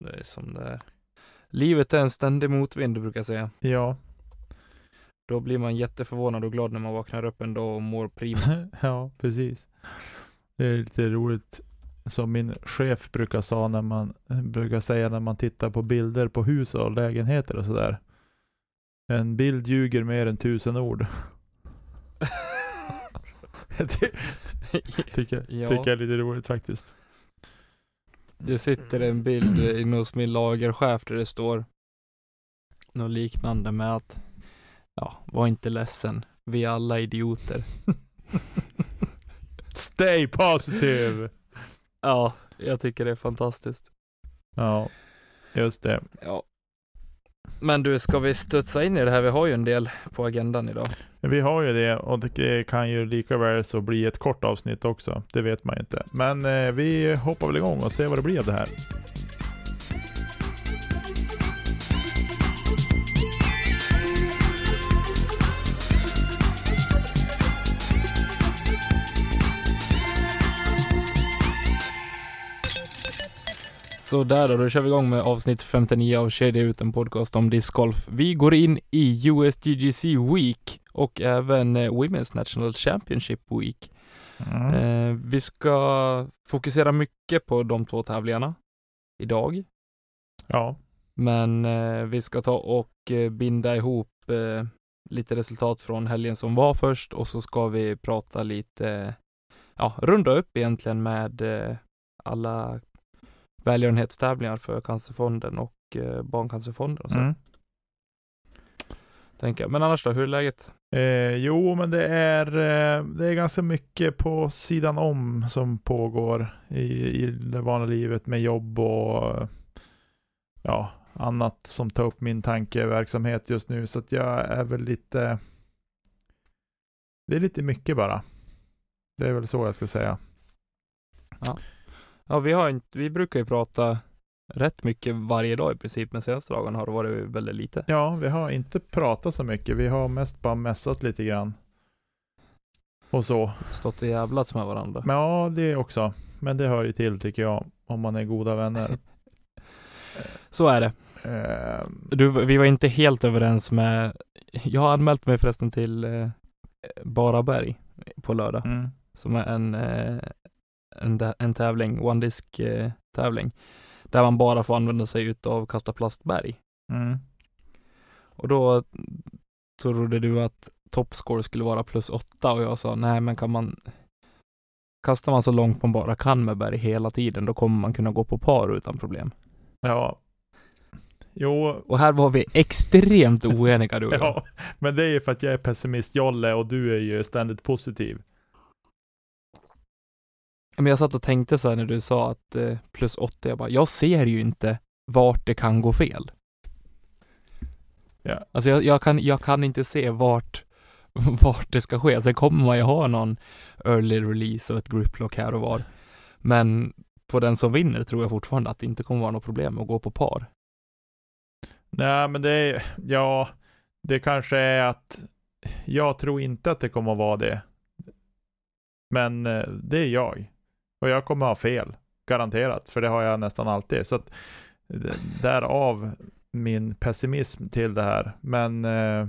Det är som det är. Livet är en ständig motvind, brukar jag säga. Ja, Då blir man jätteförvånad och glad när man vaknar upp en dag och mår prima. ja, precis. Det är lite roligt som min chef brukar, sa när man, brukar säga när man tittar på bilder på hus och lägenheter och sådär. En bild ljuger mer än tusen ord. Det tycker, Ja. tycker jag är lite roligt faktiskt. Det sitter en bild inne hos min lagerchef där det står något liknande med att ja, var inte ledsen. Vi är alla idioter. Stay positive! Ja, jag tycker det är fantastiskt. Ja, just det. Ja. Men du, ska vi studsa in i det här? Vi har ju en del på agendan idag. Vi har ju det och det kan ju lika väl så bli ett kort avsnitt också. Det vet man ju inte. Men eh, vi hoppar väl igång och ser vad det blir av det här. Så där då, då kör vi igång med avsnitt 59 av Kedja ut, en podcast om discgolf. Vi går in i USGGC Week och även eh, Women's National Championship Week. Mm. Eh, vi ska fokusera mycket på de två tävlingarna idag, Ja, men eh, vi ska ta och eh, binda ihop eh, lite resultat från helgen som var först och så ska vi prata lite, ja, runda upp egentligen med alla välgörenhetstävlingar för Cancerfonden och eh, Barncancerfonden och så, mm. tänker jag. Men annars då, hur är läget? Eh, jo, men det är, eh, det är ganska mycket på sidan om som pågår i, i det vanliga livet med jobb och ja, annat som tar upp min tankeverksamhet just nu. Så att jag är väl lite, det är lite mycket bara. Det är väl så jag ska säga. Ja, vi har inte, vi brukar ju prata rätt mycket varje dag i princip, men senaste dagarna har det varit väldigt lite. Ja, vi har inte pratat så mycket. Vi har mest bara mässat lite grann. Och så. Stått och jävlats med varandra. Men ja, det också. Men det hör ju till tycker jag, om man är goda vänner. Så är det. Eh, Du, vi var inte helt överens med, jag har anmält mig förresten till eh, Baraberg på lördag, mm. som är en, eh, en, en tävling, one disk eh, tävling, där man bara får använda sig utav kasta plastberg. Mm. Och då trodde du att topscore skulle vara plus åtta och jag sa nej men kan man Kastar man så långt man bara kan med berg hela tiden då kommer man kunna gå på par utan problem. Ja. Jo, Och här var vi extremt oeniga du och jag. ja. Men det är ju för att jag är pessimist-Jolle och du är ju ständigt positiv. Men jag satt och tänkte så här när du sa att eh, plus 80, jag bara, jag ser ju inte vart det kan gå fel. Ja. Alltså jag, jag, kan, jag kan inte se vart, vart det ska ske. Sen kommer man ju ha någon early release och ett griplock här och var. Men på den som vinner tror jag fortfarande att det inte kommer vara något problem att gå på par. Nej, men det är, ja, det kanske är att jag tror inte att det kommer att vara det. Men eh, det är jag. Och jag kommer ha fel. Garanterat, för det har jag nästan alltid. Så att därav min pessimism till det här. Men eh,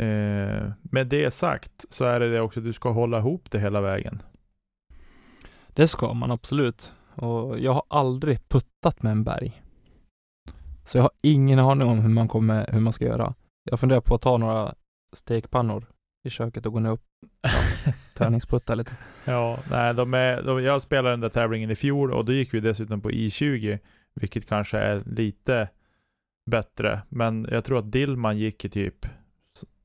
eh, med det sagt så är det det också, du ska hålla ihop det hela vägen. Det ska man absolut. Och jag har aldrig puttat med en berg. Så jag har ingen aning om hur man kommer, hur man ska göra. Jag funderar på att ta några stekpannor i köket och gå ner upp träningsputta lite. Ja, nej, de är, de, jag spelade den där tävlingen i fjol och då gick vi dessutom på I20, vilket kanske är lite bättre. Men jag tror att Dillman gick i typ,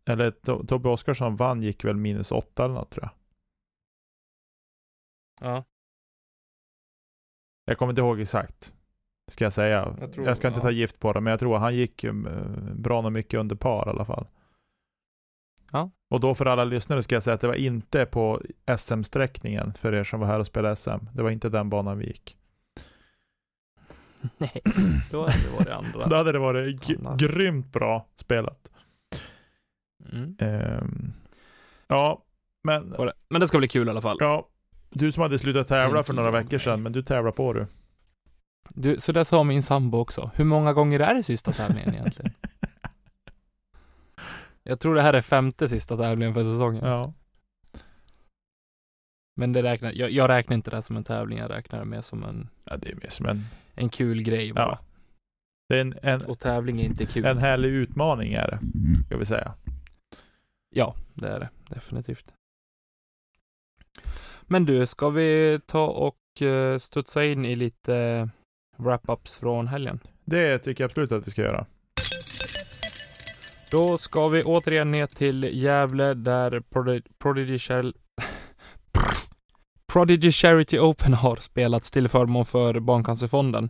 eller To- Tobbe Oskarsson vann gick väl minus åtta eller något tror jag. Ja. Jag kommer inte ihåg exakt, ska jag säga. Jag Jag, tror- ska inte ja. ta gift på det, men jag tror han gick eh, bra nog mycket under par i alla fall. Ja. Och då för alla lyssnare ska jag säga att det var inte på SM-sträckningen för er som var här och spelade SM. Det var inte den banan vi gick. Nej, då hade det varit andra. Då hade det varit grymt bra spelat. Mm. Ehm, ja, men det- Men det ska bli kul i alla fall. ja, du som hade slutat tävla för några veckor sedan, men du tävlar på du. Du, så där sa min sambo också. Hur många gånger är det sista tävlingen egentligen? Jag tror det här är femte sista tävlingen för säsongen. Ja. Men det räknar, jag, jag räknar inte det här som en tävling, jag räknar det mer som en, ja, det är mer som en... en kul grej bara. Ja. Det är en, en, Och tävling är inte kul. en härlig utmaning är det, ska vi säga. Ja, det är det. Definitivt. Men du, ska vi ta och eh, studsa in i lite wrap-ups från helgen? Det tycker jag absolut att vi ska göra. Då ska vi återigen ner till Gävle där Prodigy, Char- Prodigy Charity Open har spelats till förmån för Barncancerfonden.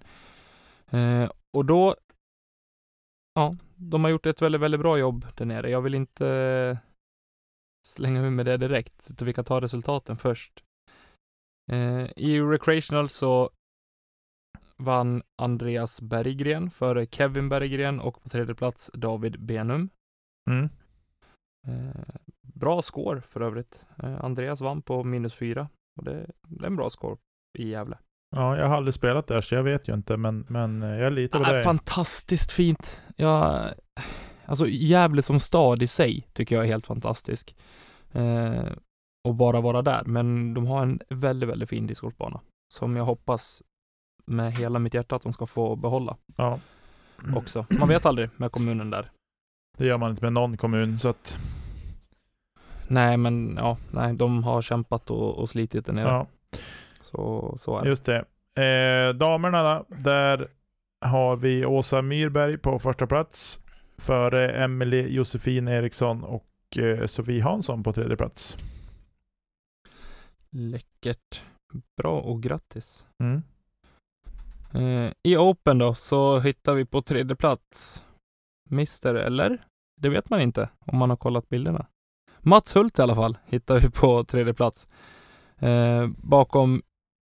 Eh, och då, ja, de har gjort ett väldigt, väldigt bra jobb där nere. Jag vill inte eh, slänga ur med det direkt, utan vi kan ta resultaten först. Eh, I Recreational så vann Andreas Berggren före Kevin Berggren och på tredje plats David Benum. Mm. Eh, bra score för övrigt. Eh, Andreas vann på minus fyra och det, det är en bra score i Gävle. Ja, jag har aldrig spelat där så jag vet ju inte men, men eh, jag litar på Ah, dig. fantastiskt fint. Ja, alltså Gävle som stad i sig tycker jag är helt fantastisk. Eh, och bara vara där, men de har en väldigt, väldigt fin discgolfbana som jag hoppas med hela mitt hjärta att de ska få behålla Ja. också. Man vet aldrig med kommunen där. Det gör man inte med någon kommun så att Nej, men ja, nej, de har kämpat och, och slitit där nere. ja, Så, så är det. just det. Eh, damerna där har vi Åsa Myrberg på första plats. Före Emelie Josefin Eriksson och eh, Sofie Hansson på tredje plats. Läckert. Bra och grattis. Mm. Eh, I Open då så hittar vi på tredje plats Mister, eller? Det vet man inte om man har kollat bilderna. Mats Hult i alla fall hittar vi på tredje plats. Eh, bakom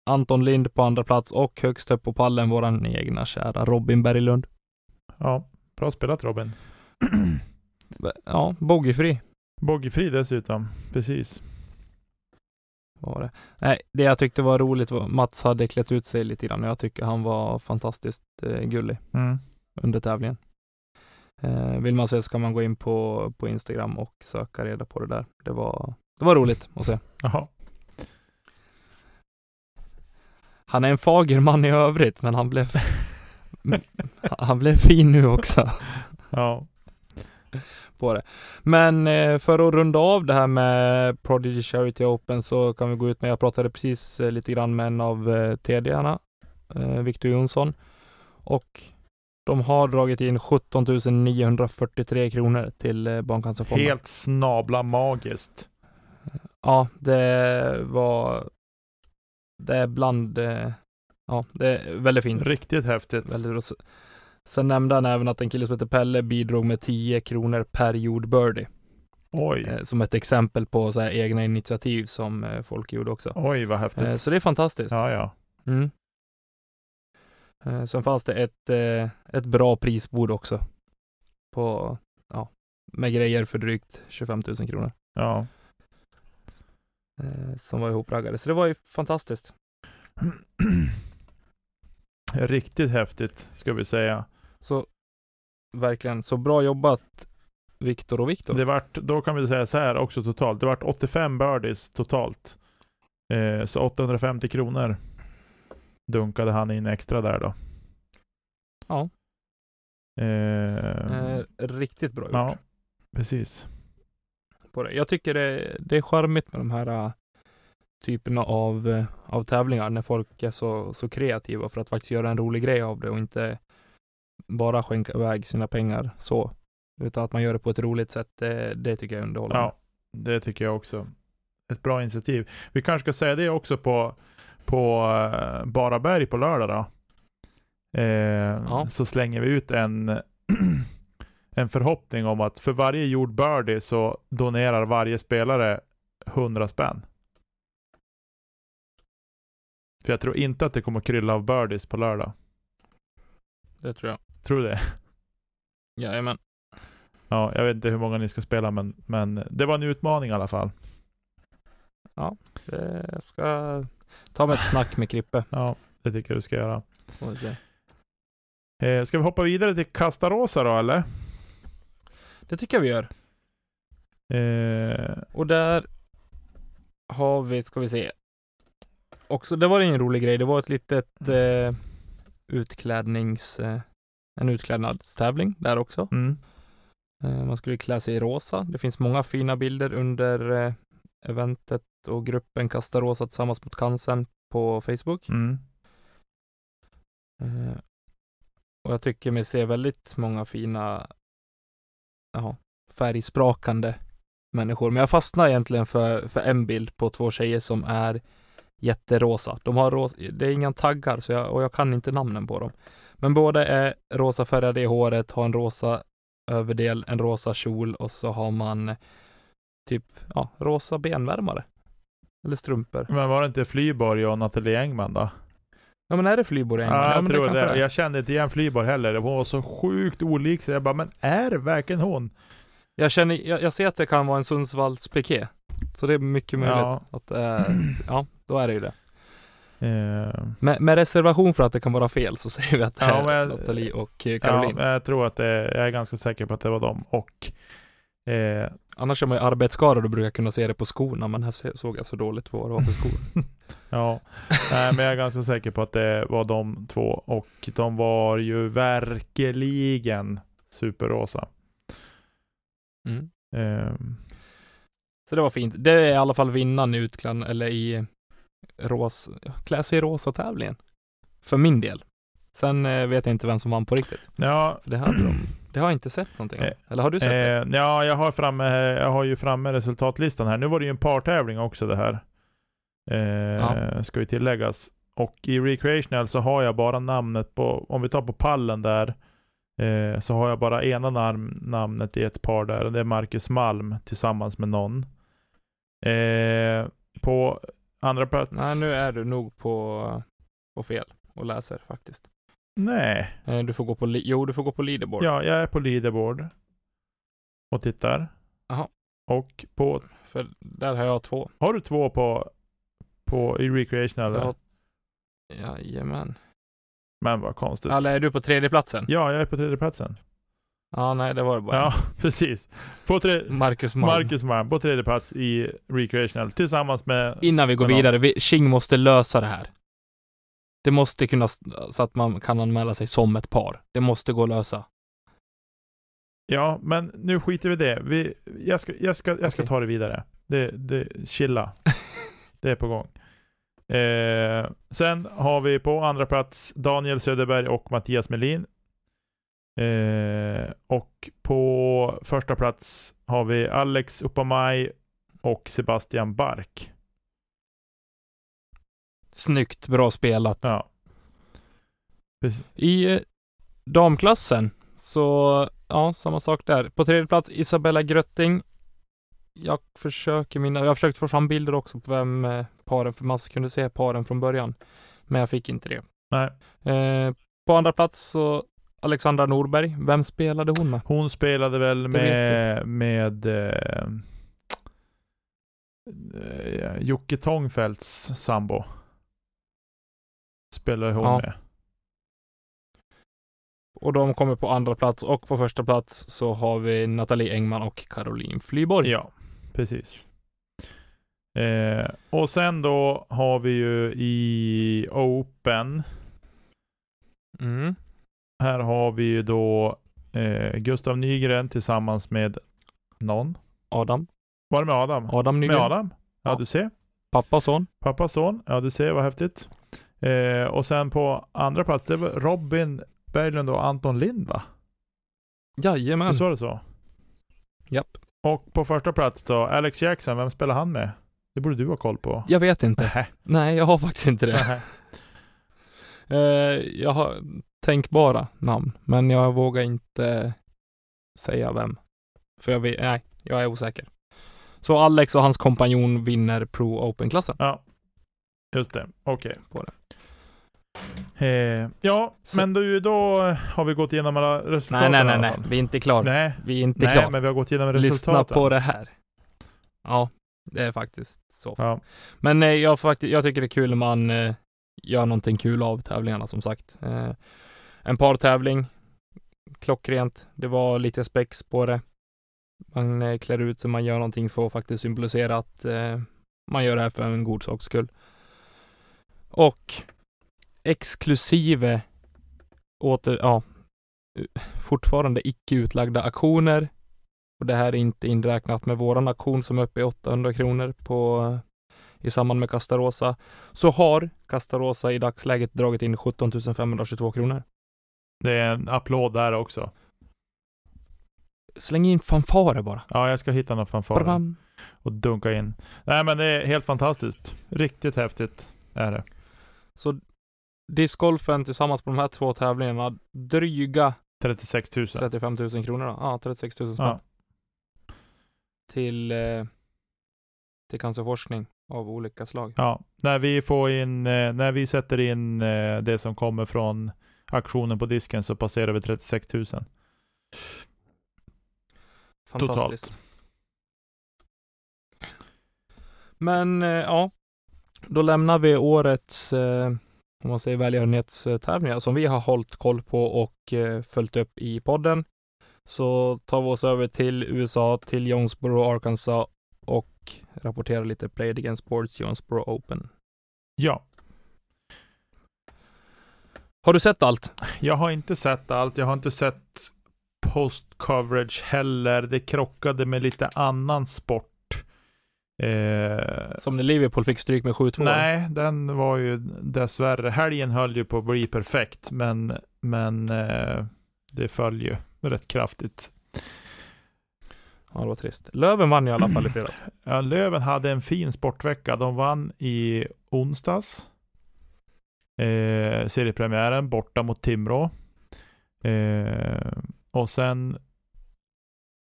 Anton Lind på andra plats och högst upp på pallen våran egna kära Robin Berglund. Ja, bra spelat Robin. Ja, bogeyfri Boggifri dessutom, precis. Var det. Nej, det jag tyckte var roligt var Mats hade klätt ut sig lite grann och jag tycker han var fantastiskt eh, gullig Mm. under tävlingen. Eh, vill man se så kan man gå in på, på Instagram och söka reda på det där. Det var, det var roligt att se. Jaha. Han är en fager man i övrigt, men han blev han blev fin nu också Ja. På det. Men eh, för att runda av det här med Prodigy Charity Open så kan vi gå ut med, jag pratade precis eh, lite grann med en av eh, TD-arna, Victor Jonsson, och de har dragit in 17 943 kronor till Barncancerfonden. Helt snabla magiskt. Ja, det var, det är bland, ja, det är väldigt fint. Riktigt häftigt. Väldigt. Sen nämnde han även att en kille som heter Pelle bidrog med 10 kronor per gjord birdie. Oj. Eh, som ett exempel på så här egna initiativ som eh, folk gjorde också. Oj, vad häftigt. Eh, så det är fantastiskt. Ja, ja. Mm. Sen fanns det ett, ett bra prisbord också. På, ja, med grejer för drygt 25 000 kronor. Ja. Som var ihopraggade. Så det var ju fantastiskt. Riktigt häftigt, ska vi säga. Så verkligen, så bra jobbat Viktor och Viktor. Det vart, då kan vi säga så här också totalt. Det vart 85 birdies totalt. Eh, så 850 kronor dunkade han in extra där då. Ja. Eh, Eh, riktigt bra gjort. ja, precis. på det. Jag tycker det, det är charmigt med de här äh, typerna av, äh, av tävlingar när folk är så, så kreativa för att faktiskt göra en rolig grej av det och inte bara skänka iväg sina pengar så. Utan att man gör det på ett roligt sätt. Det, det tycker jag är underhållande. Ja, det tycker jag också. Ett bra initiativ. Vi kanske ska säga det också på, på uh, Baraberg på lördag då. Eh, Så slänger vi ut en, en förhoppning om att för varje gjord birdie så donerar varje spelare 100 spänn. För jag tror inte att det kommer krylla av birdies på lördag. Det tror jag. Tror du det? Jajamän. Ja, jag vet inte hur många ni ska spela men, men det var en utmaning i alla fall. Det, jag ska ta med ett snack med Krippe. Ja, det tycker jag du ska göra. Får vi se. Eh, ska vi hoppa vidare till Castarosa då eller? Det tycker jag vi gör. Eh, Och där har vi, ska vi se. Också, det var ingen rolig grej. Det var ett litet eh, utklädnings... Eh, en utklädnadstävling där också. mm, Eh, man skulle klä sig i rosa. Det finns många fina bilder under eh, eventet och gruppen Kasta Rosa tillsammans mot cancern på Facebook. mm. Eh, och jag tycker mig se väldigt många fina jaha, färgsprakande människor. Men jag fastnar egentligen för, för en bild på två tjejer som är jätterosa. De har rosa, det är inga taggar så jag, och jag kan inte namnen på dem. Men båda är rosa färgade i håret, har en rosa överdel, en rosa kjol och så har man typ ja, rosa benvärmare. Eller strumpor. Men var det inte Flyborg och Nathalie Engman då? Ja men är det Flyborg Engman? Ja, jag men tror det. är. Jag kände inte igen Flyborg heller. Hon var så sjukt olik så jag bara, men är det verkligen hon? Jag känner, jag, jag ser att det kan vara en Sundsvalls. Så det är mycket möjligt Ja. att äh, ja, då är det ju det. Eh, Med, med reservation för att det kan vara fel så säger vi att det Ja, är jag- Nathalie och eh, ja, Caroline. men jag tror att det, jag är ganska säker på att det var dem. Och eh, Annars är man ju arbetsskadad och brukar kunna se det på skorna, men här såg jag så dåligt vad det var för skor. ja, nej, men jag är ganska säker på att det var de två. Och de var ju verkligen superrosa. Mm. Eh, Så det var fint. Det är i alla fall vinnaren i utklädnad, eller i ros, klä sig i rosa tävlingen. För min del. Sen eh, vet jag inte vem som vann på riktigt. ja, För det hade de. Det har jag inte sett någonting. Eh, Eller har du sett det? Eh, ja, jag har, framme, jag har ju framme resultatlistan här. Nu var det ju en partävling också det här. Eh, Ska ju tilläggas. Och i Recreational så har jag bara namnet på, om vi tar på pallen där, eh, så har jag bara ena nam- namnet i ett par där. och Det är Marcus Malm tillsammans med någon. Eh, på andra plats. Nej, nu är du nog på, på fel och läser faktiskt. Nej. Eh, Du får gå på, jo du får gå på leaderboard. Ja, jag är på leaderboard. Och tittar. Jaha. Och på, För där har jag två. har du två på, på i Recreational? Jag har, jajamän. Men vad konstigt. Eller är du på tredje platsen? Ja, jag är på tredje platsen. Ja, nej det var det bara. Ja, precis. På tre... Marcus Malm. Marcus Malm på tredje plats i Recreational tillsammans med... Innan vi går vidare, vi, Ching måste lösa det här. Det måste kunna, så att man kan anmäla sig som ett par. Det måste gå att lösa. Ja, men nu skiter vi i det. Vi, jag ska, jag ska, jag ska Okej. ta det vidare. Det, det, chilla. det är på gång. Eh, sen har vi på andra plats Daniel Söderberg och Mattias Melin. Eh, och på första plats har vi Alex Uppamaj och Sebastian Bark. Snyggt, bra spelat. Ja. Precis. I eh, damklassen så, ja, samma sak där. På tredje plats Isabella Grötting. Jag försöker mina, jag har försökt få fram bilder också på vem eh, paren, för man kunde se paren från början. Men jag fick inte det. Nej. Eh, på andra plats så Alexandra Norberg. Vem spelade hon med? Hon spelade väl med, med eh, eh, Jocke Tångfeldts sambo. Spelade hon Ja. med. Och de kommer på andra plats och på första plats så har vi Nathalie Engman och Caroline Flyborg. Ja, precis. Eh, och sen då har vi ju i Open. Mm. Här har vi ju då eh, Gustav Nygren tillsammans med någon. Adam. Var det med Adam? Adam Nygren. med Adam? Ja, Ja. du ser. Pappa och son. Pappas son. Ja, du ser vad häftigt. Eh, och sen på andra plats, det var Robin Berglund och Anton Lind va? Jajamän. Visst var det så? Japp. Och på första plats då, Alex Jackson, vem spelar han med? Det borde du ha koll på. Jag vet inte. Nähä. Nej, jag har faktiskt inte det. Eh, jag har tänkbara namn, men jag vågar inte säga vem. För jag vet, nej, jag är osäker. Så Alex och hans kompanjon vinner Pro Open-klassen. Ja, just det. Okej. På det. Eh, ja, Så- men då, då har vi gått igenom alla resultat Nej, nej, nej, nej. Vi är inte klara. Nej, Vi är inte nej klara. men vi har gått igenom Lyssna resultaten. på det här. Ja, det är faktiskt så. Ja, Men eh, jag, faktiskt, jag tycker det är kul när man eh, göra någonting kul av tävlingarna som sagt. En partävling, klockrent. Det var lite spex på det. Man eh, klär ut sig, man gör någonting för att faktiskt symbolisera att eh, man gör det här för en god saks skull. Och exklusive åter, ja, eh, fortfarande icke utlagda aktioner. Och det här är inte inräknat med våran aktion som är uppe i 800 kronor på eh, i samband med Castarosa. Så har Castarosa i dagsläget dragit in 17 522 kronor. Det är en applåd där också. Släng in fanfarer bara. Ja, jag ska hitta någon fanfar Bam. och dunka in. Nej, men det är helt fantastiskt. Riktigt häftigt är det. Så discgolfen tillsammans på de här två tävlingarna, dryga 36 000. 35 000 kronor då. Ja, 36 000 spänn. Ja. Till, eh, till cancerforskning av olika slag. Ja, när vi får in, eh, när vi sätter in eh, det som kommer från aktionen på disken så passerar vi 36 000. Fantastiskt. Men eh, ja, då lämnar vi årets, eh, om man säger välgörenhetstävlingar som vi har hållit koll på och eh, följt upp i podden. Så tar vi oss över till USA, till Jonesboro, Arkansas och rapporterar lite Played Against Sports Jonesboro Open. Ja, Har du sett allt? jag har inte sett allt. Jag har inte sett post coverage heller. Det krockade med lite annan sport. Eh, Som när Liverpool fick stryk med 7-2. nej, den var ju dessvärre. Helgen höll ju på att bli perfekt, men, men eh, det föll ju rätt kraftigt. Ja, det var trist. Löven vann i alla fall i fredags. Ja, Löven hade en fin sportvecka. De vann i onsdags. Eh, seriepremiären borta mot Timrå. Eh, och sen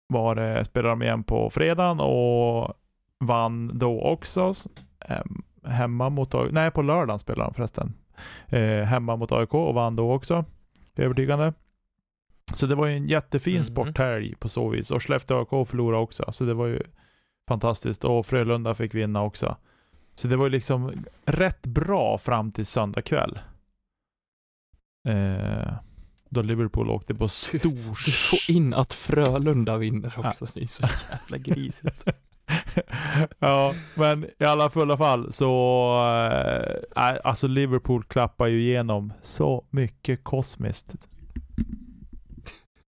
var det, spelade de igen på fredagen och vann då också. Hem, hemma mot AIK. Nej, på lördagen spelade de förresten. Eh, hemma mot AIK och vann då också. Övertygande. Så det var ju en jättefin Mhm. sporthelg på så vis. Och Skellefteå AIK förlorade också. Så det var ju fantastiskt. Och Frölunda fick vinna också. Så det var ju liksom rätt bra fram till söndag kväll. Eh, då Liverpool åkte på stor... Du får in att Frölunda vinner också. Det är så jävla grisigt. ja, men i alla fulla fall så... Eh, alltså Liverpool klappar ju igenom så mycket kosmiskt.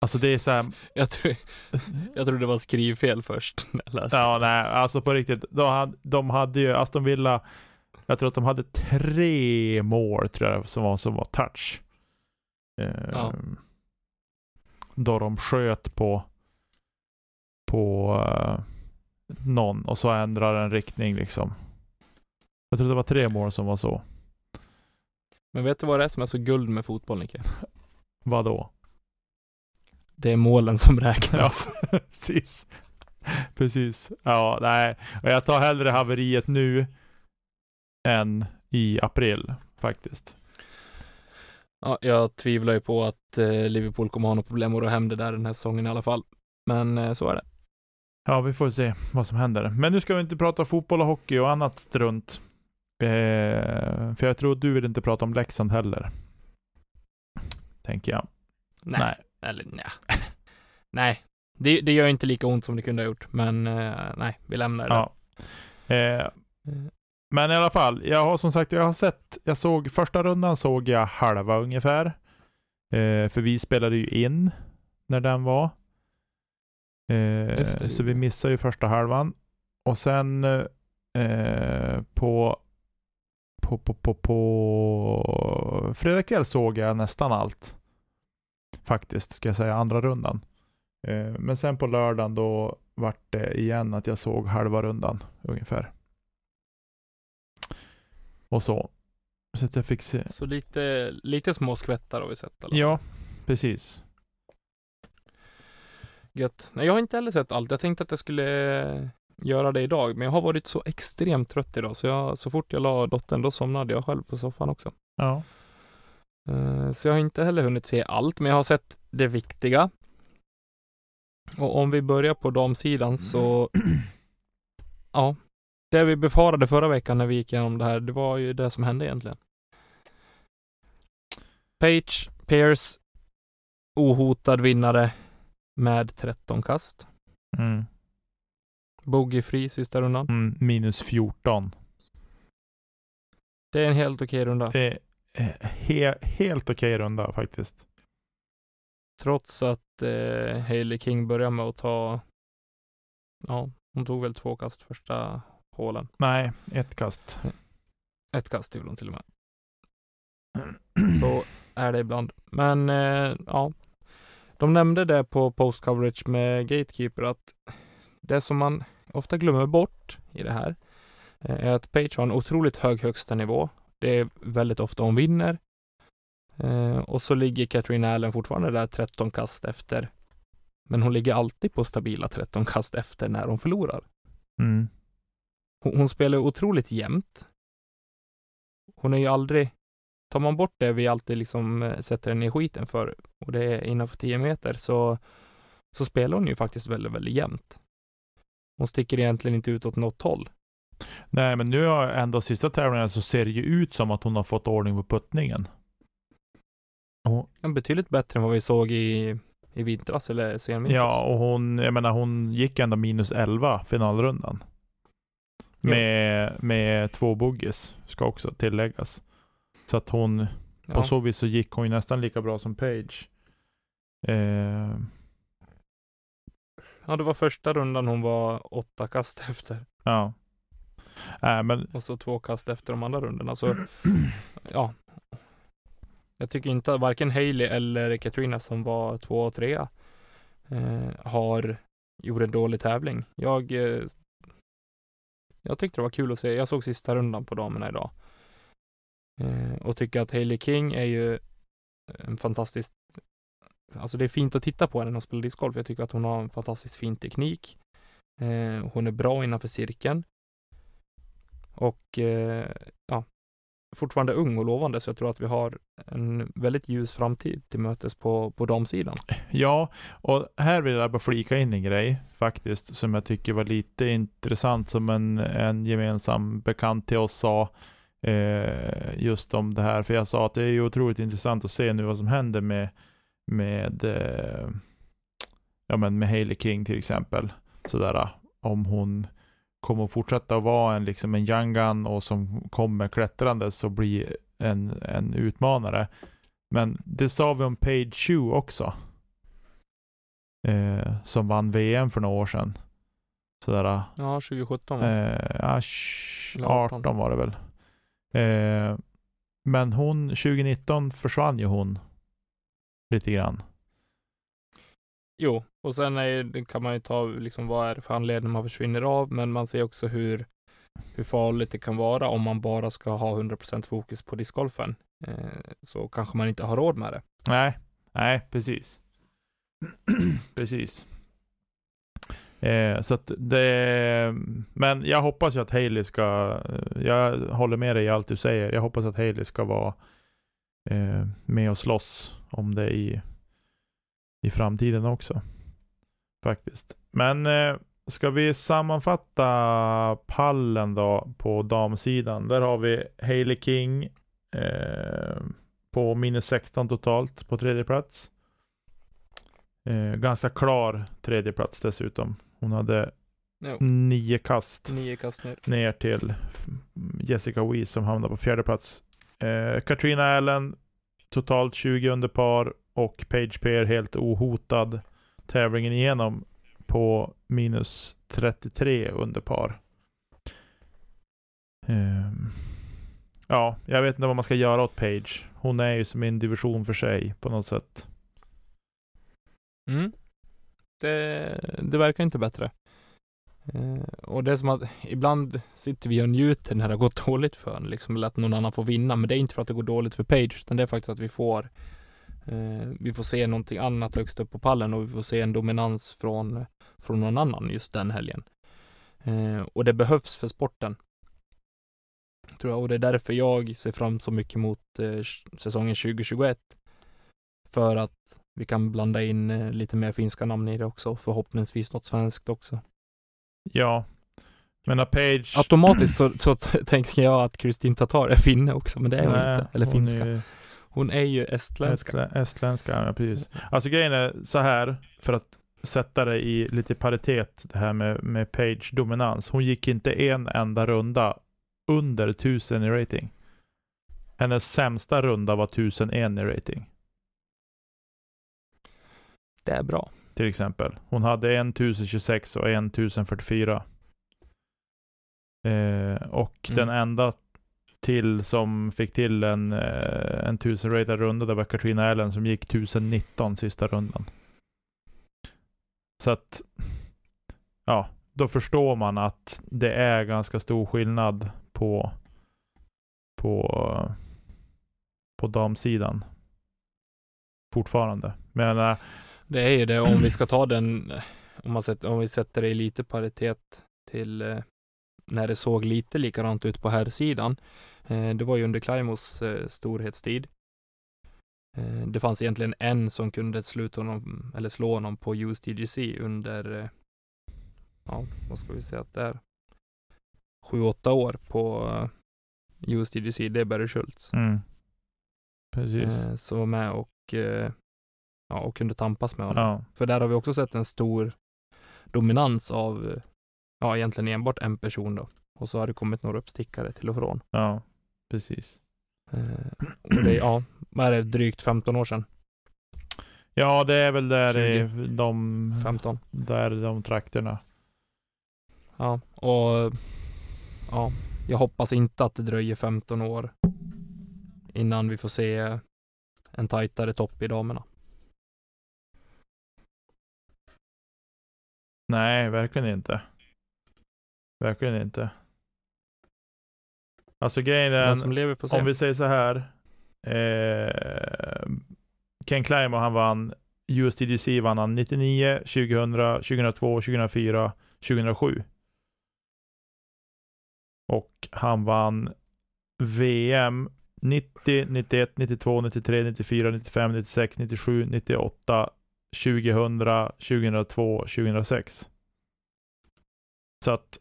Alltså det är så här, Jag tror, jag tror det var skrivfel först när jag läste. Ja, nej, alltså på riktigt. De hade, de hade ju, Aston Villa, jag tror att de hade tre mål tror jag som var, som var touch. Eh, Ja. Då de sköt på, på eh, någon och så ändrar en riktning liksom. Jag tror det var tre mål som var så. Men vet du vad det är som är så guld med fotboll, Nicke? Vadå? Det är målen som räknas. Precis. Precis. Ja, nej. Och jag tar hellre haveriet nu än i april faktiskt. Ja, jag tvivlar ju på att eh, Liverpool kommer ha något problem att ro hem det där den här säsongen i alla fall. Men eh, så är det. Ja, vi får se vad som händer. Men nu ska vi inte prata fotboll och hockey och annat strunt. Eh, för jag tror du vill inte prata om Leksand heller. Tänker jag. Nej. Nej. Eller nej. nej. Det, det gör inte lika ont som det kunde ha gjort. Men eh, nej, vi lämnar det. Ja. Eh, men i alla fall, jag har som sagt, jag har sett, jag såg första rundan såg jag halva ungefär. Eh, för vi spelade ju in när den var. Eh, så vi missade ju första halvan. Och sen eh, på, på, på, på, på fredag kväll såg jag nästan allt. Faktiskt, ska jag säga, andra rundan. Eh, men sen på lördagen då vart det igen att jag såg halva rundan ungefär. Och så. Så att jag fick se. Så lite, lite små skvättar har vi sett. Eller? Ja, precis. Gött. Nej, jag har inte heller sett allt. Jag tänkte att jag skulle göra det idag, men jag har varit så extremt trött idag, så jag, så fort jag la dottern, då somnade jag själv på soffan också. Ja. Eh, Så jag har inte heller hunnit se allt, men jag har sett det viktiga. Och om vi börjar på damsidan så, ja, det vi befarade förra veckan när vi gick igenom det här, det var ju det som hände egentligen. Page, Pierce, ohotad vinnare med 13 kast. Mm. Bogeyfri sista rundan. Mm, minus 14. Det är en helt okej runda. Det he helt okej runda faktiskt. Trots att eh, Hailey King börjar med att ta, ja, hon tog väl två kast första hålen. Nej, ett kast. Ett kast gjorde hon till och med. Så är det ibland. Men eh, ja, de nämnde det på post coverage med Gatekeeper att det som man ofta glömmer bort i det här eh, är att Page har en otroligt hög högsta nivå. Det är väldigt ofta hon vinner. Eh, och så ligger Katrin Allen fortfarande där 13 kast efter. Men hon ligger alltid på stabila 13 kast efter när hon förlorar. Mm. Hon, hon spelar otroligt jämnt. Hon är ju aldrig, tar man bort det vi alltid liksom eh, sätter henne i skiten för, och det är innanför 10 meter, så, så spelar hon ju faktiskt väldigt, väldigt jämnt. Hon sticker egentligen inte ut åt något håll. Nej, men nu har ändå sista tävlingen så ser det ju ut som att hon har fått ordning på puttningen. Och, Ja, Betydligt bättre än vad vi såg i, i vintras eller senvintras. ja, och hon, jag menar hon gick ändå minus 11 finalrundan. Ja. Med, med två boogies, ska också tilläggas. Så att hon, Ja. på så vis så gick hon ju nästan lika bra som Page. Eh, ja, det var första rundan hon var åtta kast efter. ja. Äh, men Och så två kast efter de andra rundorna. Så ja. Jag tycker inte att varken Hailey eller Katrina som var två och trea eh, har gjort en dålig tävling. Jag eh, jag tyckte det var kul att se. Jag såg sista rundan på damerna idag. Eh, och tycker att Hailey King är ju en fantastisk Alltså det är fint att titta på henne när hon spelar discgolf. Jag tycker att hon har en fantastiskt fin teknik. Eh, hon är bra innanför cirkeln. Och eh, ja, fortfarande ung och lovande, så jag tror att vi har en väldigt ljus framtid till mötes på, på damsidan. Ja, och här vill jag bara flika in en grej faktiskt, som jag tycker var lite intressant, som en, en gemensam bekant till oss sa, eh, just om det här. För jag sa att det är ju otroligt intressant att se nu vad som händer med, med, eh, ja men med Hailey King till exempel. Sådär, om hon kommer att fortsätta att vara en, liksom en gun och som kommer klättrandes och blir en, en utmanare. Men det sa vi om Page Chu också. Eh, som vann VM för några år sedan. Sådär. Ja, 2017? Eh, ja, sh- Eller 18 18. var det väl. Eh, men hon, 2019 försvann ju hon. Lite grann. Jo, och sen är, kan man ju ta liksom vad är det för anledning man försvinner av, men man ser också hur, hur farligt det kan vara om man bara ska ha 100% fokus på discgolfen. Eh, så kanske man inte har råd med det. Nej, nej precis. precis. Eh, så att det, men jag hoppas ju att Haley ska, eh, jag håller med dig i allt du säger. Jag hoppas att Haley ska vara eh, med och slåss om det i, i framtiden också. Faktiskt. Men eh, ska vi sammanfatta pallen då på damsidan. Där har vi Haley King eh, på minus 16 totalt på tredje plats. Eh, ganska klar tredje plats dessutom. Hon hade Jo, nio kast nio kast ner. ner till Jessica Weiss som hamnade på fjärde plats. Eh, Katrina Allen totalt 20 under par och Page Pear helt ohotad tävlingen igenom på minus 33 under par. Um, ja, jag vet inte vad man ska göra åt Page. Hon är ju som en division för sig på något sätt. Mm. Det, det verkar inte bättre. Uh, och det är som att ibland sitter vi och njuter när det har gått dåligt för en, liksom, eller att någon annan får vinna. Men det är inte för att det går dåligt för Page, utan det är faktiskt att vi får vi får se någonting annat högst upp på pallen och vi får se en dominans från, från någon annan just den helgen. Eh, och det behövs för sporten. Tror jag. Och det är därför jag ser fram så mycket mot eh, säsongen 2021. För att vi kan blanda in eh, lite mer finska namn i det också. Förhoppningsvis något svenskt också. Ja. Men när Page... Automatiskt så, så t- tänkte jag att Kristin Tatar är finne också, men det är hon inte. Eller finska. är- Hon är ju estländska. Estlä, estländska, ja precis. Alltså grejen är så här, för att sätta det i lite paritet det här med, med Page dominans. Hon gick inte en enda runda under 1000 i rating. Hennes sämsta runda var 1001 i rating. Det är bra. Till exempel. Hon hade 1026 och 1044. Eh, och Mm. den enda till som fick till en, eh, en 1000 ratad runda, det var Katrina Allen som gick 1019 sista rundan. Så att, ja, då förstår man att det är ganska stor skillnad på, på, på damsidan. Fortfarande. Men äh, Det är ju det om vi ska ta den, om, man sätter, om vi sätter det i lite paritet till eh, när det såg lite likadant ut på här sidan. Eh, det var ju under Claimos eh, storhetstid. Eh, det fanns egentligen en som kunde sluta honom, eller slå honom på USDGC under, ja, vad ska vi säga att det är, sju, åtta år på USDGC. Det är Barry Schultz. mm. Precis. Som var med och, ja, och kunde tampas med honom. ja. För där har vi också sett en stor dominans av, ja egentligen enbart en person då. Och så har det kommit några uppstickare till och från. ja, precis. Eh, och det är, ja, vad är det, drygt 15 år sedan? Ja, det är väl där i de, 15. där de trakterna. Ja, och ja, jag hoppas inte att det dröjer 15 år innan vi får se en tajtare topp i damerna. Nej, verkligen inte. Verkligen inte. Alltså grejen är, se. om vi säger så här. Eh, Ken Clymo han vann USDGC vann han 99, 2000, 2002, 2004, 2007. Och han vann VM 90, 91, 92, 93, 94, 95, 96, 97, 98, 2000, 2002, 2006. Så att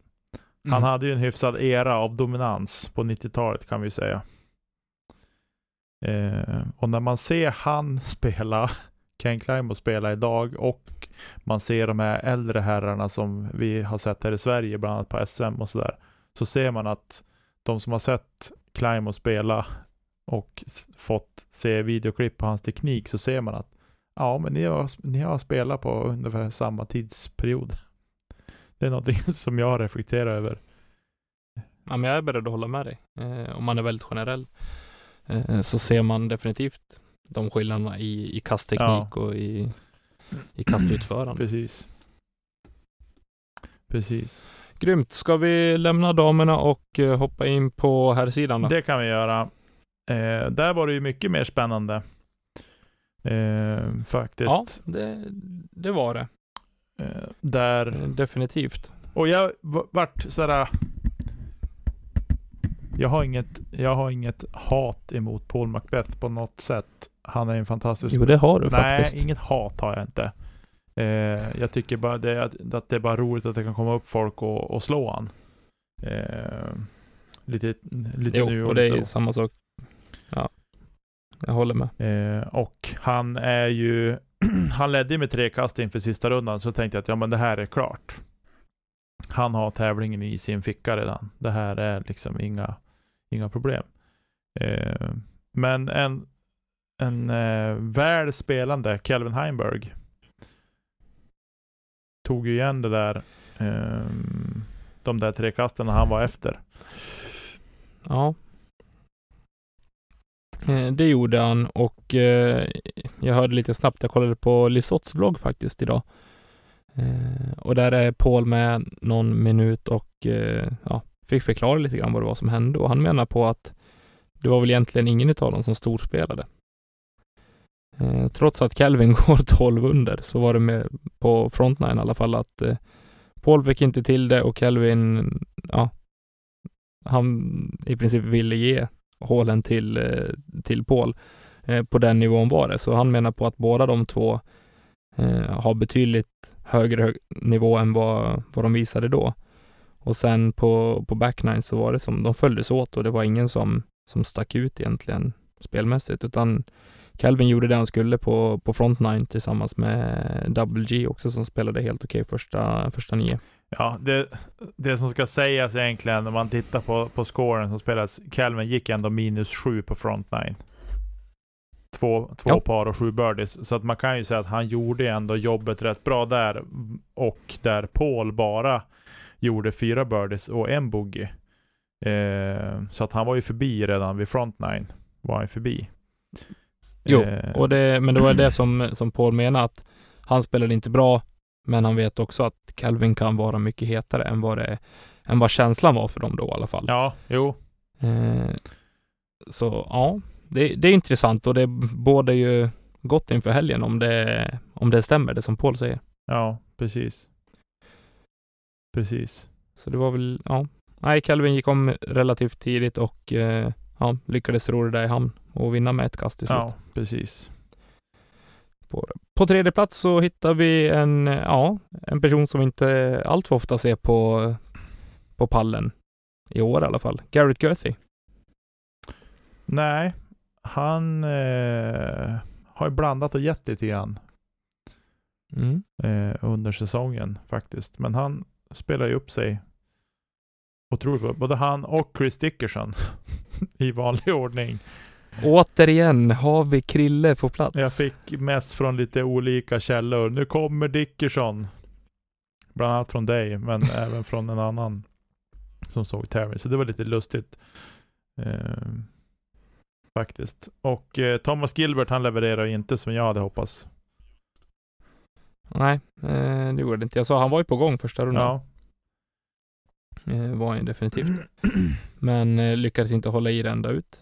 Mm. han hade ju en hyfsad era av dominans på 90-talet kan vi säga. Eh, och när man ser han spela, Ken Clymo spela idag och man ser de här äldre herrarna som vi har sett här i Sverige, bland annat på SM och sådär. Så ser man att de som har sett Clymo spela och fått se videoklipp på hans teknik så ser man att ja, men ni har, ni har spelat på ungefär samma tidsperiod. Det är någonting som jag reflekterar över. Ja, men jag är beredd att hålla med dig. Eh, om man är väldigt generell eh, så ser man definitivt de skillnaderna i, i kastteknik och i, i kastutförande. Precis. Precis. Grymt. Ska vi lämna damerna och eh, hoppa in på här sidan då? Det kan vi göra. Eh, där var det ju mycket mer spännande. Eh, faktiskt. ja, det, det var det. Eh, där. Eh, Definitivt. Och jag vart sådär. Jag har inget, jag har inget hat emot Paul Macbeth på något sätt. Han är en fantastisk Jo, det har du Nej, faktiskt. inget hat har jag inte. Eh, jag tycker bara det, att, att det är bara roligt att det kan komma upp folk och, och slå han. Eh, lite lite nu Jo, och och det är då. samma sak. Ja, jag håller med. Eh, och han är ju, han ledde ju med tre kast inför sista rundan, så tänkte jag att ja men det här är klart. Han har tävlingen i sin ficka redan. Det här är liksom inga, inga problem. Eh, men en, en eh, väl spelande Kelvin Heimberg tog ju igen det där, eh, de där tre kasten han var efter. Ja. Eh, Det gjorde han och eh, jag hörde lite snabbt, jag kollade på Lisotts vlogg faktiskt idag. Eh, och där är Paul med någon minut och eh, ja, fick förklara lite grann vad det var som hände och han menar på att det var väl egentligen ingen utav dem som storspelade. Eh, trots att Calvin går 12 under så var det med på frontline i alla fall att eh, Paul fick inte till det och Calvin, ja, han i princip ville ge hålen till, eh, till Paul. Eh, på den nivån var det. Så han menar på att båda de två eh, har betydligt högre nivå än vad, vad de visade då. Och sen på, på backnine så var det som, de följdes åt och det var ingen som, som stack ut egentligen spelmässigt, utan Calvin gjorde det han skulle på, på front nine tillsammans med Double G också som spelade helt okej första, första nio. Ja, det, det som ska sägas egentligen när man tittar på, på scoren som spelas, Calvin gick ändå minus sju på front nine. Två, två Ja. par och sju birdies. Så att man kan ju säga att han gjorde ändå jobbet rätt bra där. Och där Paul bara gjorde fyra birdies och en bogey. Eh, så att han var ju förbi redan vid front nine. Var han förbi. Jo, Eh, Och det, men det var det som, som Paul menade att han spelade inte bra, men han vet också att Calvin kan vara mycket hetare än vad, det, än vad känslan var för dem då i alla fall. Ja, jo. Eh, så ja, det, det är intressant och det båda ju gott inför helgen om det, om det stämmer, det som Paul säger. Ja, precis. Precis. Så det var väl, ja. Nej, Calvin gick om relativt tidigt och eh, ja, lyckades ro det där i hamn och vinna med ett kast till slut. Ja, precis. På tredje plats så hittar vi en, ja, en person som vi inte allt för ofta ser på, på pallen. I år i alla fall. Garrett Gerthy. Nej, han eh, har ju blandat och gett lite grann Mm. eh, under säsongen faktiskt. Men han spelar ju upp sig otroligt bra. Både han och Chris Dickerson i vanlig ordning. Återigen har vi Krille på plats. Jag fick mest från lite olika källor. Nu kommer Dickerson. Bland annat från dig, men även från en annan som såg Terry. Så det var lite lustigt. Eh, faktiskt. Och eh, Thomas Gilbert han levererar inte som jag hade hoppats. Nej, eh, det gjorde det inte. Jag sa han var ju på gång första rundan. Ja. Eh, var han ju definitivt. Men eh, lyckades inte hålla i det ända ut.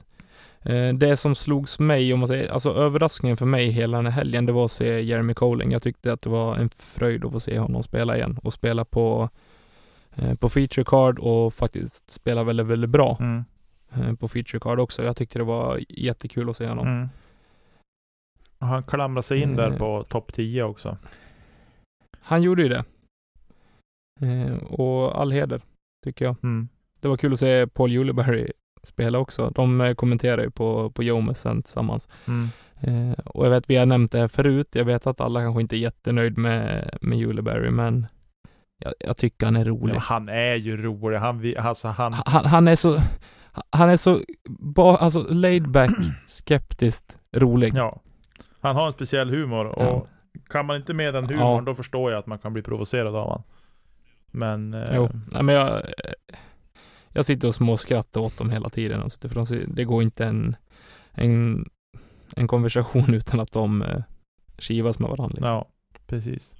Eh, det som slogs mig, om man säger, alltså överraskningen för mig hela den här helgen, det var att se Jeremy Colling. Jag tyckte att det var en fröjd att få se honom spela igen och spela på, eh, på feature card och faktiskt spela väldigt, väldigt bra Mm. eh, på feature card också. Jag tyckte det var jättekul att se honom. Mm. Han klamrar sig in där Eh. på topp 10 också. Han gjorde ju det. Och all heder, tycker jag. Mm. Det var kul att se Paul Juleberry spela också. De eh, kommenterar ju på, på Jomes sen tillsammans. Mm. Eh, och jag vet, vi har nämnt det här förut. Jag vet att alla kanske inte är jättenöjd med, med Juleberry, men jag, jag tycker han är rolig. Ja, han är ju rolig. Han, alltså han, Han, han är så, han är så, ba, alltså laid back, skeptiskt rolig. ja. han har en speciell humor. Och Ja. kan man inte med den humorn, Ja. då förstår jag att man kan bli provocerad av honom. Men... Eh, Jo, nej men jag, jag sitter och småskrattar åt dem hela tiden. Alltså, för de, det går inte en, en, en konversation utan att de eh, kivas med varandra. Liksom. Ja, precis.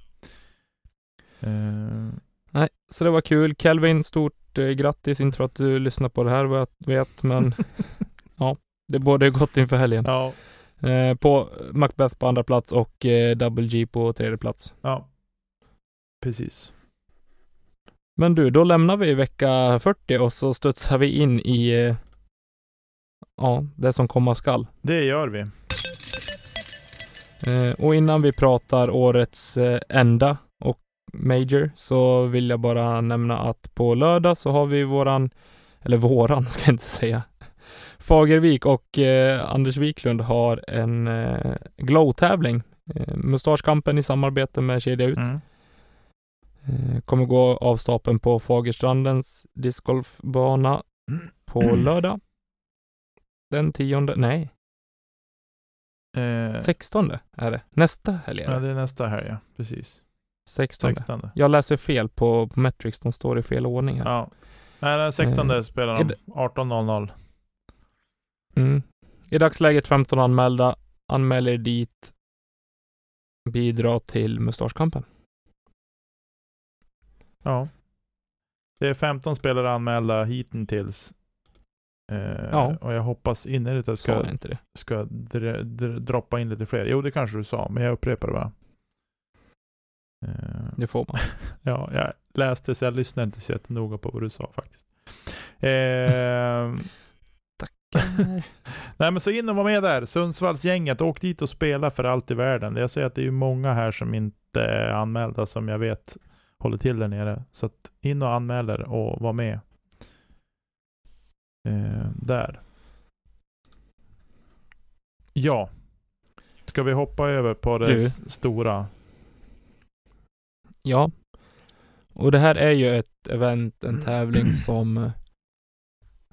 Eh, Nej, så det var kul. Kelvin, stort eh, grattis. Inte för att du lyssnar på det här vad jag vet, men ja, det borde gått inför helgen. ja, Eh, på Macbeth på andra plats och eh, Double G på tredje plats. ja. Precis. Men du, då lämnar vi vecka 40 och så studsar vi in i eh, ja, det som komma skall. Det gör vi. Eh, och innan vi pratar årets eh, enda och Major så vill jag bara nämna att på lördag så har vi våran, eller våran ska jag inte säga, Fagervik och eh, Anders Wiklund har en eh, glow-tävling. Eh, Mustaschkampen i samarbete med Kedja Ut. Mm. Eh, kommer gå av stapeln på Fagerstrandens discgolfbana på lördag. Den tionde, nej, Eh, 16 är det. Nästa helg är ja, det. det är nästa här ja. Precis. 16. 16. Jag läser fel på, på Metrics, de står i fel ordning här. Ja. Nej, den 16 Eh, spelar de det- 18.00. Mm. I dagsläget 15 anmälda. Anmäl er dit. Bidra till mustaschkampen. Ja. Det är 15 spelare anmälda hittills. Eh, Ja. Och jag hoppas innerligt att jag ska, inte det? ska dr- dr- droppa in lite fler. Jo, det kanske du sa, men jag upprepar det bara. Eh, Det får man. Ja, jag läste så jag lyssnade inte så jättenoga på vad du sa faktiskt. Eh, Nej men så in och var med där. Sundsvallsgänget, åk dit och spela för allt i världen. Jag säger att det är många här som inte är anmälda som jag vet håller till där nere. Så att in och anmäl er och var med. Eh, där. Ja. Ska vi hoppa över på det Du. stora? Ja. Och det här är ju ett event, en tävling som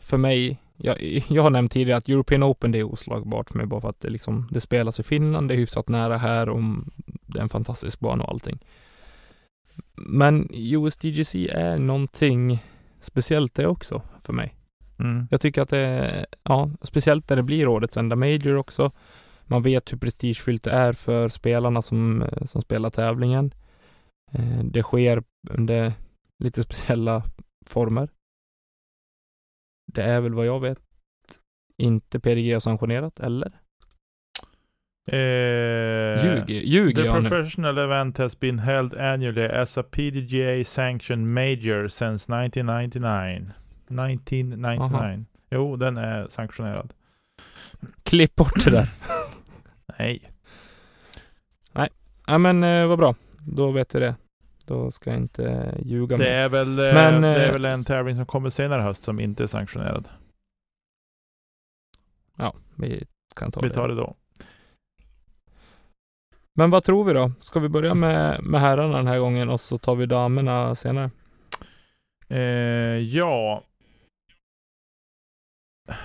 för mig, jag, jag har nämnt tidigare att European Open det är oslagbart för mig bara för att det liksom, det spelas i Finland, det är hyfsat nära här och det är en fantastisk bana och allting. Men USDGC är någonting speciellt det också för mig. Mm. Jag tycker att det är, ja, speciellt när det blir årets enda Major också. Man vet hur prestigefyllt det är för spelarna som, som spelar tävlingen. Eh, Det sker under lite speciella former. Det är väl vad jag vet inte PDG har sanktionerat, eller? Eh, Ljuger, ljuger The jag nu? professional event has been held annually as a PDGA sanctioned major since 1999. 1999. Jo, den är sanktionerad. Klipp bort det där. Nej. Ja men eh, vad bra. Då vet vi det. Då ska jag inte ljuga Det är, väl, eh, Men, det är eh, väl en tävling som kommer senare höst som inte är sanktionerad. Ja, vi kan ta Vi det. tar det då. Men vad tror vi då? Ska vi börja med, med herrarna den här gången och så tar vi damerna senare? Eh, ja.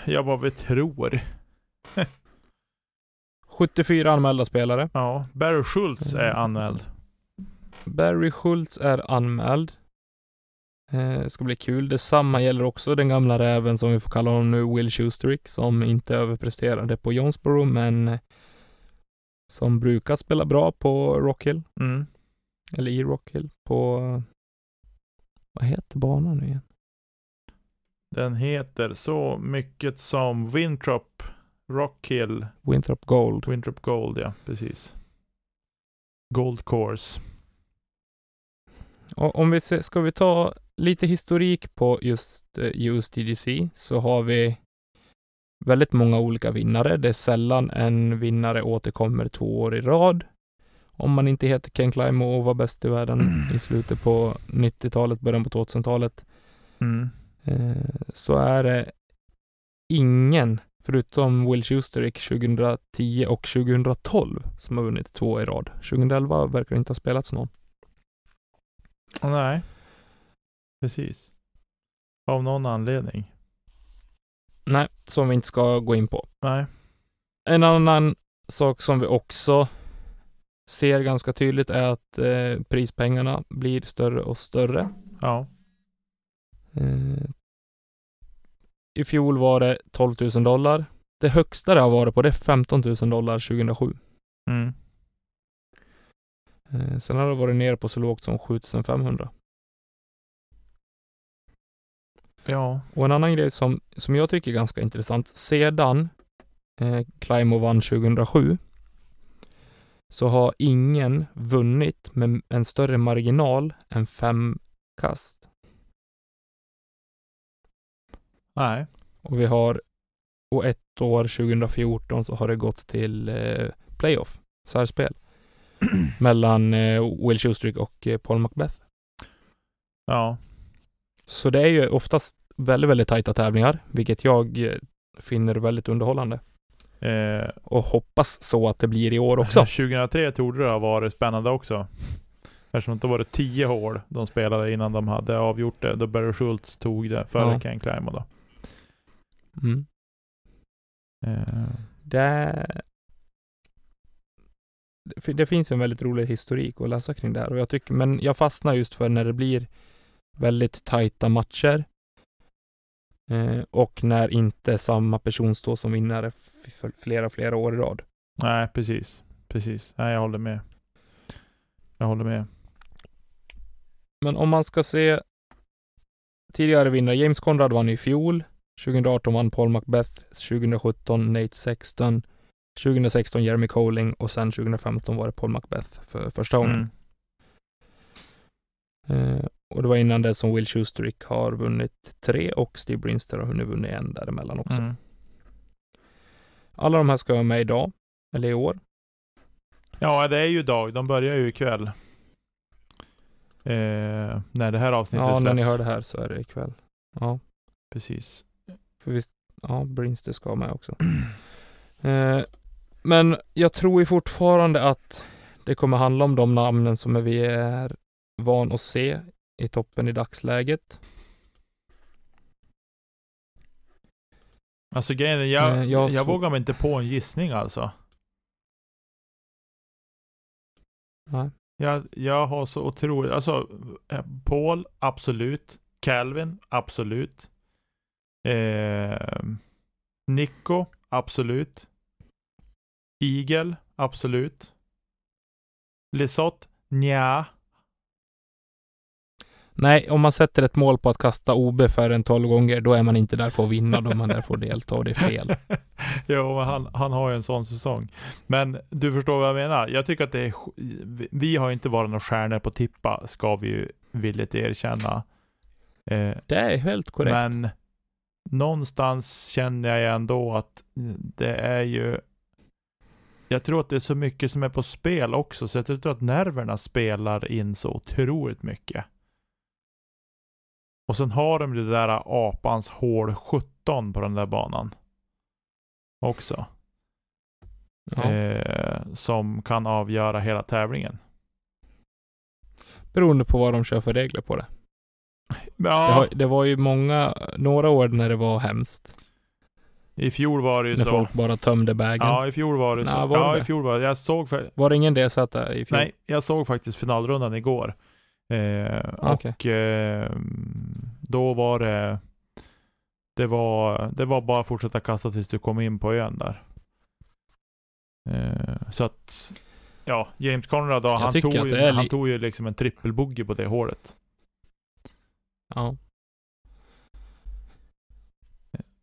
Ja, vad vi tror. 74 anmälda spelare. Ja, Barry Schultz är Mm. anmäld. Barry Schultz är anmäld. Eh, ska bli kul. Detsamma gäller också den gamla räven som vi får kalla honom nu, Will Schusterick, som inte överpresterade på Jonesboro, men som brukar spela bra på Rockhill, Mm. eller i Rockhill, på vad heter banan nu igen? Den heter så mycket som Winthrop Rockhill Winthrop Gold. Winthrop Gold, ja precis. Gold Course. Och om vi ser, ska vi ta lite historik på just eh, USDGC så har vi väldigt många olika vinnare. Det är sällan en vinnare återkommer två år i rad. Om man inte heter Ken Clymo och var bäst i världen i slutet på 90-talet, början på 2000-talet, Mm. eh, så är det ingen, förutom Will Schusterick 2010 och 2012, som har vunnit två i rad. 2011 verkar inte ha spelats någon. Nej. Precis. Av någon anledning. Nej, som vi inte ska gå in på. Nej. En annan sak som vi också ser ganska tydligt är att eh, prispengarna blir större och större. Ja. Eh, I fjol var det 12 000 dollar. Det högsta det har varit på det är 15 000 dollar 2007. Mm. Eh, sen har det varit ner på så lågt som 7 Ja. Och en annan grej som, som jag tycker är ganska intressant. Sedan eh, Climo vann 2007 så har ingen vunnit med en större marginal än fem kast. Nej. Och vi har, och ett år 2014 så har det gått till eh, playoff, särspel, mellan eh, Will Schusterick och eh, Paul Macbeth. Ja. Så det är ju oftast väldigt, väldigt tajta tävlingar, vilket jag eh, finner väldigt underhållande. Eh, Och hoppas så att det blir i år också. 2003 trodde det ha varit spännande också. Eftersom det var det 10 hål de spelade innan de hade avgjort det. Då Barry Schultz tog det före Ja. Ken Clymo då. Mm. Eh, Det, det finns en väldigt rolig historik att läsa kring det här och jag tycker, men jag fastnar just för när det blir väldigt tajta matcher eh, och när inte samma person står som vinnare flera, flera år i rad. nej, precis. Precis. Nej, jag håller med. Jag håller med. Men om man ska se tidigare vinnare, James Conrad vann i fjol, 2018 vann Paul Macbeth, 2017 Nate Sexton, 2016 Jeremy Colling och sen 2015 var det Paul Macbeth för första gången. Mm. Eh, och det var innan det som Will Schusterick har vunnit tre och Steve Brinster har hunnit vunnit en däremellan också. Mm. Alla de här ska vara med idag, eller i år. Ja, det är ju idag. De börjar ju ikväll. Eh, när det här avsnittet Ja, släpps. när ni hör det här så är det ikväll. Ja, Precis. för visst, ja, Brinster ska med också. Eh, Men jag tror ju fortfarande att det kommer handla om de namnen som vi är van att se i toppen i dagsläget. Alltså grejen är, jag, Eh, jag jag vågar mig inte på en gissning alltså. Nej. Jag, jag har så otroligt, alltså eh, Paul, absolut. Calvin, absolut. Eh, Nico, absolut. Eagle, absolut. Lisotte, nja. Nej, om man sätter ett mål på att kasta OB för en 12 gånger, då är man inte där för att vinna, då är man där för att delta och det är fel. jo, han, han har ju en sån säsong. Men du förstår vad jag menar. Jag tycker att det är, vi- vi har inte varit några stjärnor på tippa, ska vi ju villigt erkänna. Eh, Det är helt korrekt. Men någonstans känner jag ändå att det är ju jag tror att det är så mycket som är på spel också, så jag tror att nerverna spelar in så otroligt mycket. Och sen har de ju det där apans hål 17 på den där banan. Också. ja. Eh, som kan avgöra hela tävlingen. Beroende på vad de kör för regler på det. Det, Ja, har, det var ju många, några år när det var hemskt. i fjol var det ju När så. folk bara tömde bagen. Ja, i fjol var det Nej, så. var det ja, det? i fjol var det. Jag såg för, Var det ingen DZ i fjol? Nej, jag såg faktiskt finalrundan igår. Eh, Ah, okej. Och eh, då var det det var, det var bara att fortsätta kasta tills du kom in på ön där. Eh, så att, ja, James Conrad då, Jag han, tog, ju, är han tog ju liksom en trippelbogey på det hålet. Ja.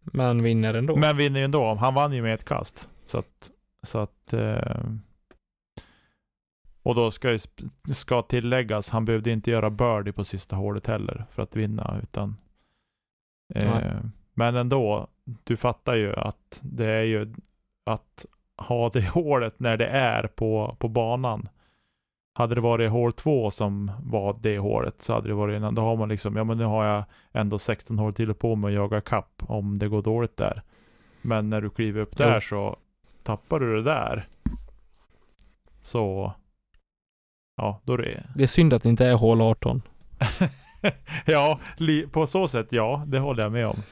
Men vinner ändå. Men vinner ju ändå. Han vann ju med ett kast. Så att, så att eh, och då ska ska tilläggas, han behövde inte göra birdie på sista hålet heller för att vinna, utan eh, men ändå, du fattar ju att det är ju att ha det hålet när det är på, på banan. Hade det varit hål två som var det hålet så hade det varit innan. Då har man liksom, ja men nu har jag ändå 16 hål till på mig att jaga kapp om det går dåligt där. Men när du kliver upp där så tappar du det där. Så, ja då är det Det är synd att det inte är hål 18. ja, på så sätt ja, det håller jag med om.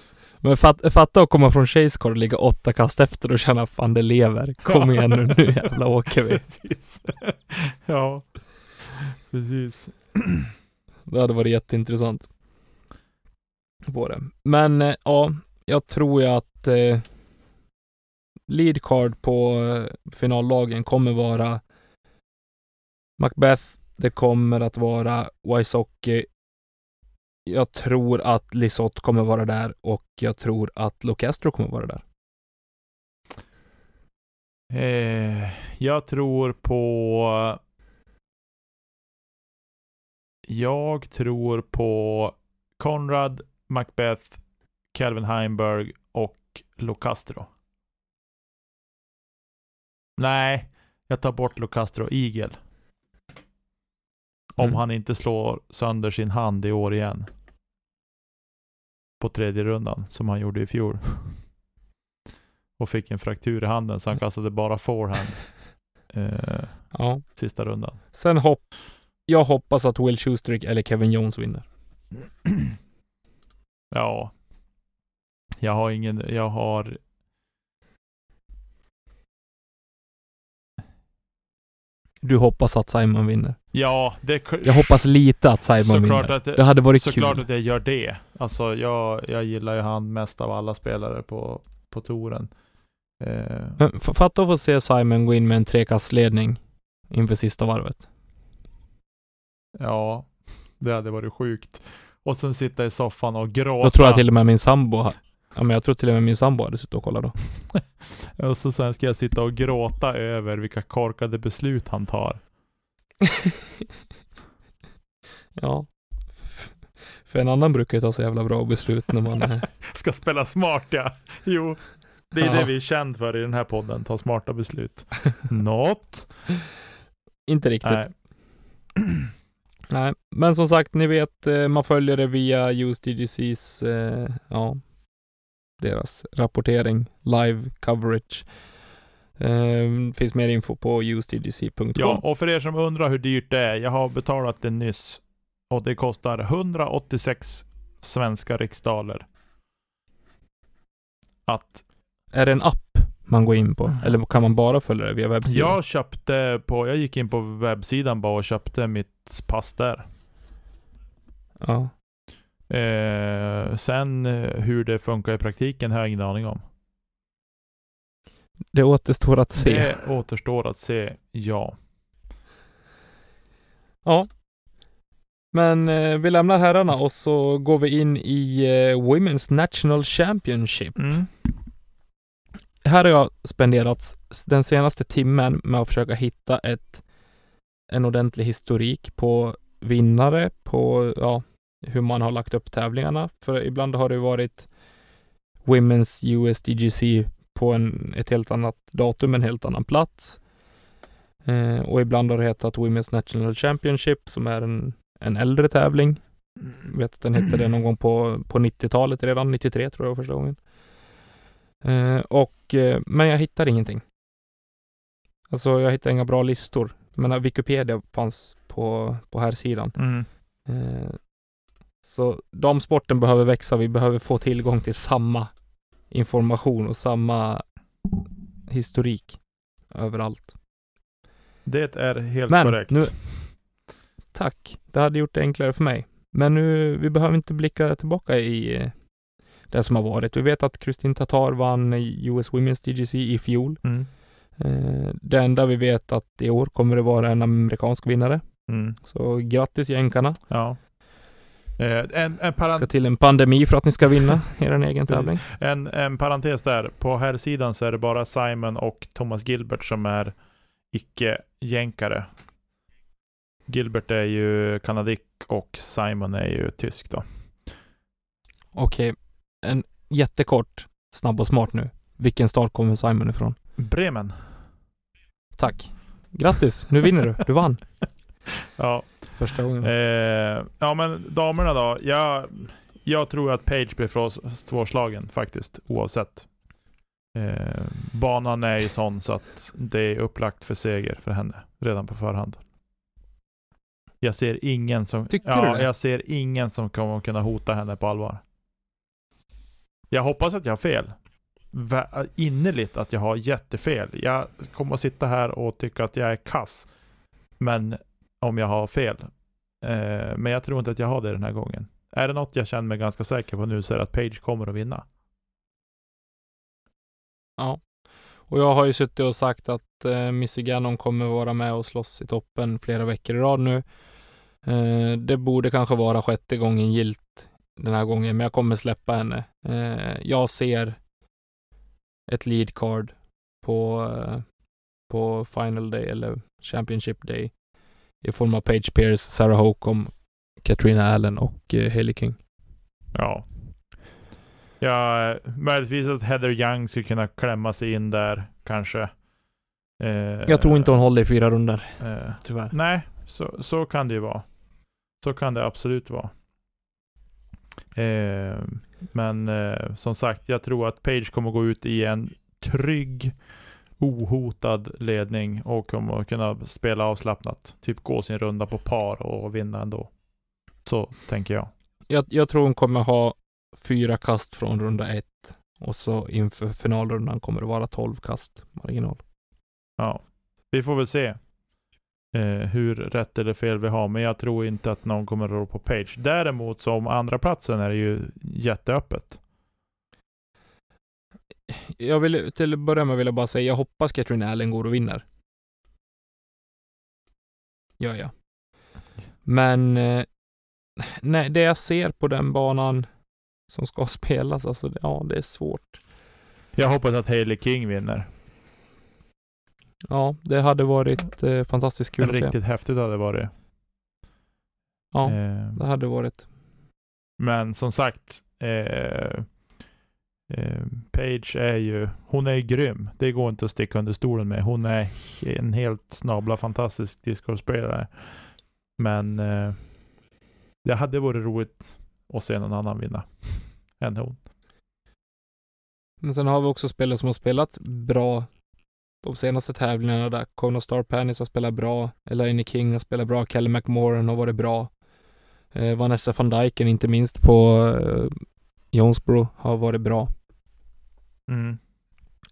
Men fat, fatta att komma från Chase Car och ligga åtta kast efter och känna fan det lever. Kom igen nu, nu jävla åker vi. Precis. ja, precis. Det hade varit jätteintressant. På det. Men eh, ja, jag tror ju att eh, lead card på eh, finallagen kommer vara Macbeth, det kommer att vara Wysocki. Jag tror att Lisotte kommer vara där och jag tror att Locastro kommer vara där. Eh, jag tror på... Jag tror på Conrad, Macbeth, Calvin Heimberg och Locastro. Nej, jag tar bort Locastro Eagle. Om Mm. han inte slår sönder sin hand i år igen. På tredje rundan, som han gjorde i fjol. Och fick en fraktur i handen, så han kastade bara forehand. Eh, Ja. sista rundan. Sen hopp. Jag hoppas att Will Schusterick eller Kevin Jones vinner. ja. Jag har ingen, jag har... Du hoppas att Simon vinner. Ja, det... Jag hoppas lite att Simon Såklart vinner. att det- det hade varit Såklart kul. att jag gör det. Alltså jag, jag gillar ju han mest av alla spelare på, på touren. Eh, fatta att få se Simon gå in med en trekastledning inför sista varvet. ja, det hade varit sjukt. Och sen sitta i soffan och gråta. Då tror jag till och med min sambo Ja men jag tror till och med min sambo hade suttit och kollat då. Och så sen ska jag sitta och gråta över vilka korkade beslut han tar. Ja. För en annan brukar ju ta så jävla bra beslut när man. Ska spela smart ja. Jo, det är Ja. det vi är känd för i den här podden. Ta smarta beslut. Något. Inte riktigt. Nej. Nej, men som sagt, ni vet, eh, man följer det via USDGCs, eh, ja, deras rapportering, live coverage. Eh, finns mer info på usdgc.com. Ja, och för er som undrar hur dyrt det är. Jag har betalat det nyss. Och det kostar 186 svenska riksdaler. Att Är det en app man går in på? Eller kan man bara följa det via webbsidan? jag köpte på, jag gick in på webbsidan bara och köpte mitt pass där. Ja. Eh, sen eh, hur det funkar i praktiken har jag ingen aning om. Det återstår att se. Det återstår att se, ja. Ja. Men eh, vi lämnar herrarna och så går vi in i eh, Women's National Championship. Mm. Här har jag spenderat den senaste timmen med att försöka hitta ett, en ordentlig historik på vinnare, på ja, hur man har lagt upp tävlingarna. För ibland har det varit Women's USDGC på en, ett helt annat datum, en helt annan plats. Eh, och ibland har det hetat Women's National Championship som är en, en äldre tävling. Jag vet att den hette det någon gång på, på 90-talet redan, 93 tror jag första gången. Eh, och, eh, men jag hittar ingenting. Alltså jag hittar inga bra listor. Men eh, Wikipedia fanns på, på här sidan. Mm. Så damsporten behöver växa. Vi behöver få tillgång till samma information och samma historik överallt. Det är helt Men korrekt. nu- Tack. Det hade gjort det enklare för mig. Men nu, vi behöver inte blicka tillbaka i eh, det som har varit. Vi vet att Kristin Tatar vann US Women's DGC i fjol. Mm. Eh, Det enda vi vet att i år kommer det vara en amerikansk vinnare. Mm. Så grattis jänkarna. Ja. Eh, en, en, Ska paran- till en pandemi för att ni ska vinna er egen tävling. en, en parentes där. På här sidan så är det bara Simon och Thomas Gilbert som är icke-jänkare. Gilbert är ju kanadick och Simon är ju tysk då. Okej, en jättekort, snabb och smart nu. Vilken start kommer Simon ifrån? Bremen. Tack. Grattis, nu vinner du. Du vann Ja. Första gången. Eh, ja men damerna då. Jag, jag tror att Page blir för svårslagen faktiskt, oavsett. Eh, banan är ju sån så att det är upplagt för seger för henne redan på förhand. Jag ser ingen som, Tycker ja, jag ser ingen som kommer kunna hota henne på allvar. Jag hoppas att jag har fel. Vä- Innerligt att jag har jättefel. Jag kommer att sitta här och tycka att jag är kass. Men om jag har fel. Eh, men jag tror inte att jag har det den här gången. Är det något jag känner mig ganska säker på nu så är det att Page kommer att vinna. Ja. Och jag har ju suttit och sagt att eh, Missy Gannon kommer vara med och slåss i toppen flera veckor i rad nu. Eh, det borde kanske vara sjätte gången gilt den här gången, men jag kommer släppa henne. Eh, jag ser ett lead card på, eh, på final day eller championship day i form av Page Pierce, Sarah Holcomb, Katrina Allen och eh, Hailey King. Ja. Ja, möjligtvis att Heather Young skulle kunna klämma sig in där kanske. Eh, Jag tror inte hon håller i fyra runder, eh, tyvärr. Nej, så, så kan det ju vara. Så kan det absolut vara. Eh, men eh, som sagt, jag tror att Page kommer gå ut i en trygg, ohotad ledning och kommer att kunna spela avslappnat. Typ gå sin runda på par och vinna ändå. Så tänker jag. Jag, jag tror hon kommer ha fyra kast från runda ett och så inför finalrundan kommer det vara 12 kast marginal. Ja, vi får väl se eh, hur rätt eller fel vi har, men jag tror inte att någon kommer att rå på Page. Däremot så om andra platsen är det ju jätteöppet. Jag vill till att börja med vill jag bara säga, jag hoppas Katrin Allen går och vinner. Gör jag. Men eh, nej, det jag ser på den banan som ska spelas, alltså ja, det är svårt. Jag hoppas att Hailey King vinner. Ja, det hade varit eh, fantastiskt kul att se. Riktigt häftigt hade det varit. Ja, Eh, det hade varit. men som sagt, eh, Eh, Page är ju, hon är ju grym. Det går inte att sticka under stolen med. Hon är en helt snabla fantastisk discospelare. Men eh, det hade varit roligt att se någon annan vinna än hon. Men sen har vi också spelare som har spelat bra de senaste tävlingarna där Kona Star Panis har spelat bra, Elaine King har spelat bra, Kelly McMoran har varit bra. Eh, Vanessa van Dyken, inte minst på eh, Jonesboro, har varit bra. Mm.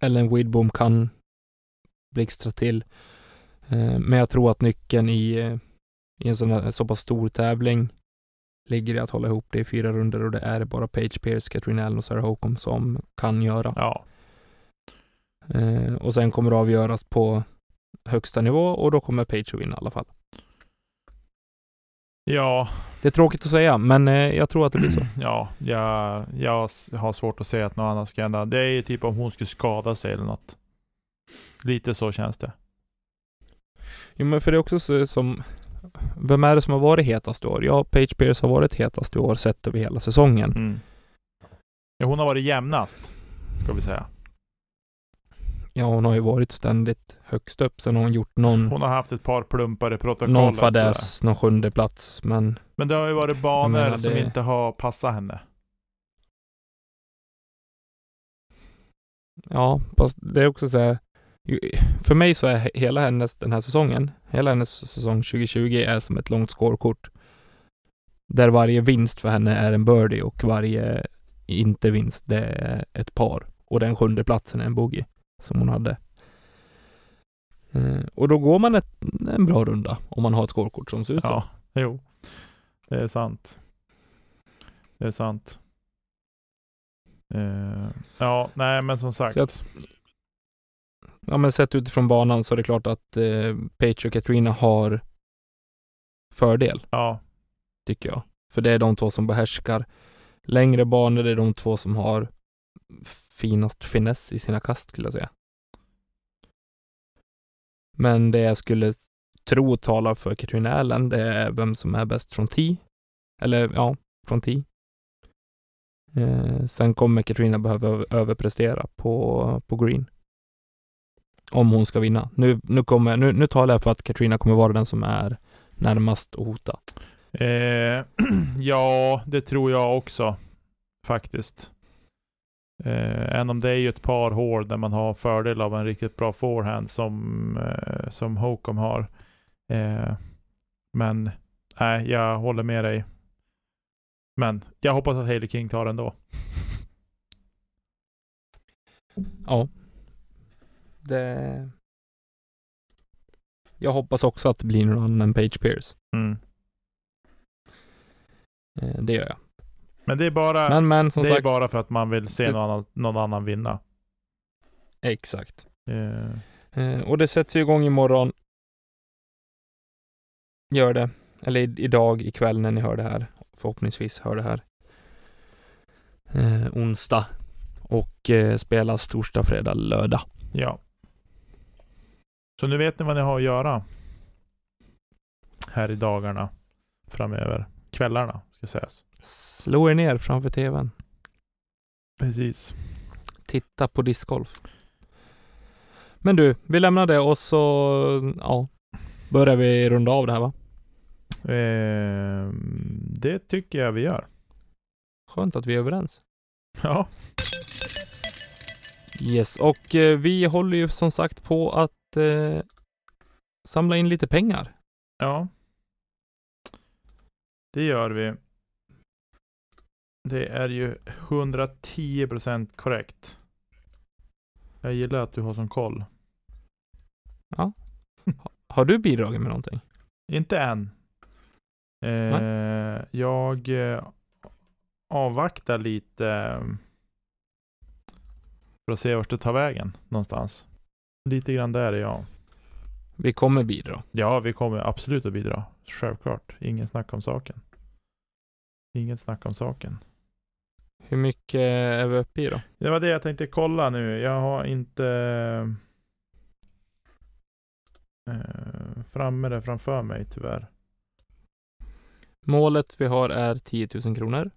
Ellen Widbom kan blixtra till. Eh, men jag tror att nyckeln i, eh, i en sån här, så pass stor tävling ligger i att hålla ihop det i fyra runder och det är bara Page Pierce, Katrin Allen och Sarah Holcomb som kan göra. Ja. Eh, och sen kommer det avgöras på högsta nivå och då kommer Page att vinna i alla fall. Ja, Det är tråkigt att säga, men eh, jag tror att det blir så. ja, jag, jag har svårt att säga att något annat ska hända. Det är ju typ om hon skulle skada sig eller något. Lite så känns det. Jo, men för det är också så som vem är det som har varit hetast i år? Ja, Page Pierce har varit hetast i år sett över hela säsongen. Mm. Ja, hon har varit jämnast, ska vi säga. Ja, hon har ju varit ständigt högst upp. Sen har hon gjort någon, Hon har haft ett par plumpar i protokollet. någon fadäs, någon sjunde plats, men Men det har ju varit banor menar, som det- inte har passat henne. ja, fast det är också så här. För mig så är he- hela hennes, den här säsongen, hela hennes säsong 2020 är som ett långt scorekort. Där varje vinst för henne är en birdie och varje inte vinst, det är ett par. Och den sjunde platsen är en bogey som hon hade. Eh, och då går man ett, en bra runda om man har ett scorekort som ser ut Ja, så. jo. Det är sant. Det är sant. Eh, ja, nej men som sagt. Att- Ja men sett utifrån banan så är det klart att eh, Page och Katrina har fördel, Ja, tycker jag. För det är de två som behärskar längre banor, det är de två som har finast finess i sina kast skulle jag säga. Men det jag skulle tro talar för Katrina Allen, det är vem som är bäst från tee. Eller ja, från tee. Eh, sen kommer Katrina behöva överprestera på, på green. Om hon ska vinna. Nu, nu, kommer, nu, nu talar jag för att Katrina kommer vara den som är närmast att hota. eh, ja det tror jag också. Faktiskt. Eh, än om det är ju ett par hål där man har fördel av en riktigt bra forehand som, eh, som Holcomb har. Eh, men nej, jag håller med dig. Men jag hoppas att Hailey King tar den då. Ja. Det... Jag hoppas också att det blir någon annan än Page Pierce. Mm. Eh, det gör jag. Men det är bara, Men men det är sagt. bara för att man vill se Det- någon annan, någon annan vinna. Exakt. Eh, Eh, och det sätts ju igång imorgon. Gör det. Eller i- idag, ikväll när ni hör det här. Förhoppningsvis hör det här. Eh, onsdag. Och eh, spelas torsdag, fredag, lördag. ja. Så nu vet ni vad ni har att göra. Här i dagarna framöver. Kvällarna ska sägas. Slå er ner framför tvn. Precis. Titta på discgolf. Men du, vi lämnar det och så, ja, börjar vi runda av det här va? Eh, det tycker jag vi gör. Skönt att vi är överens. Ja. Yes, och eh, vi håller ju som sagt på att eh, samla in lite pengar. Ja. Det gör vi. Det är ju 110% korrekt. Jag gillar att du har sån koll. Har du bidragit med någonting? Inte än. Eh, jag eh, avvaktar lite eh, för att se vart det tar vägen någonstans. Lite grann där är jag. Vi kommer bidra. Ja, vi kommer absolut att bidra. Självklart. Ingen snack om saken. Inget snack om saken. Hur mycket är vi uppe i då? Det var det jag tänkte kolla nu. Jag har inte eh, framme det framför mig tyvärr. Målet vi har är 10 000 kronor.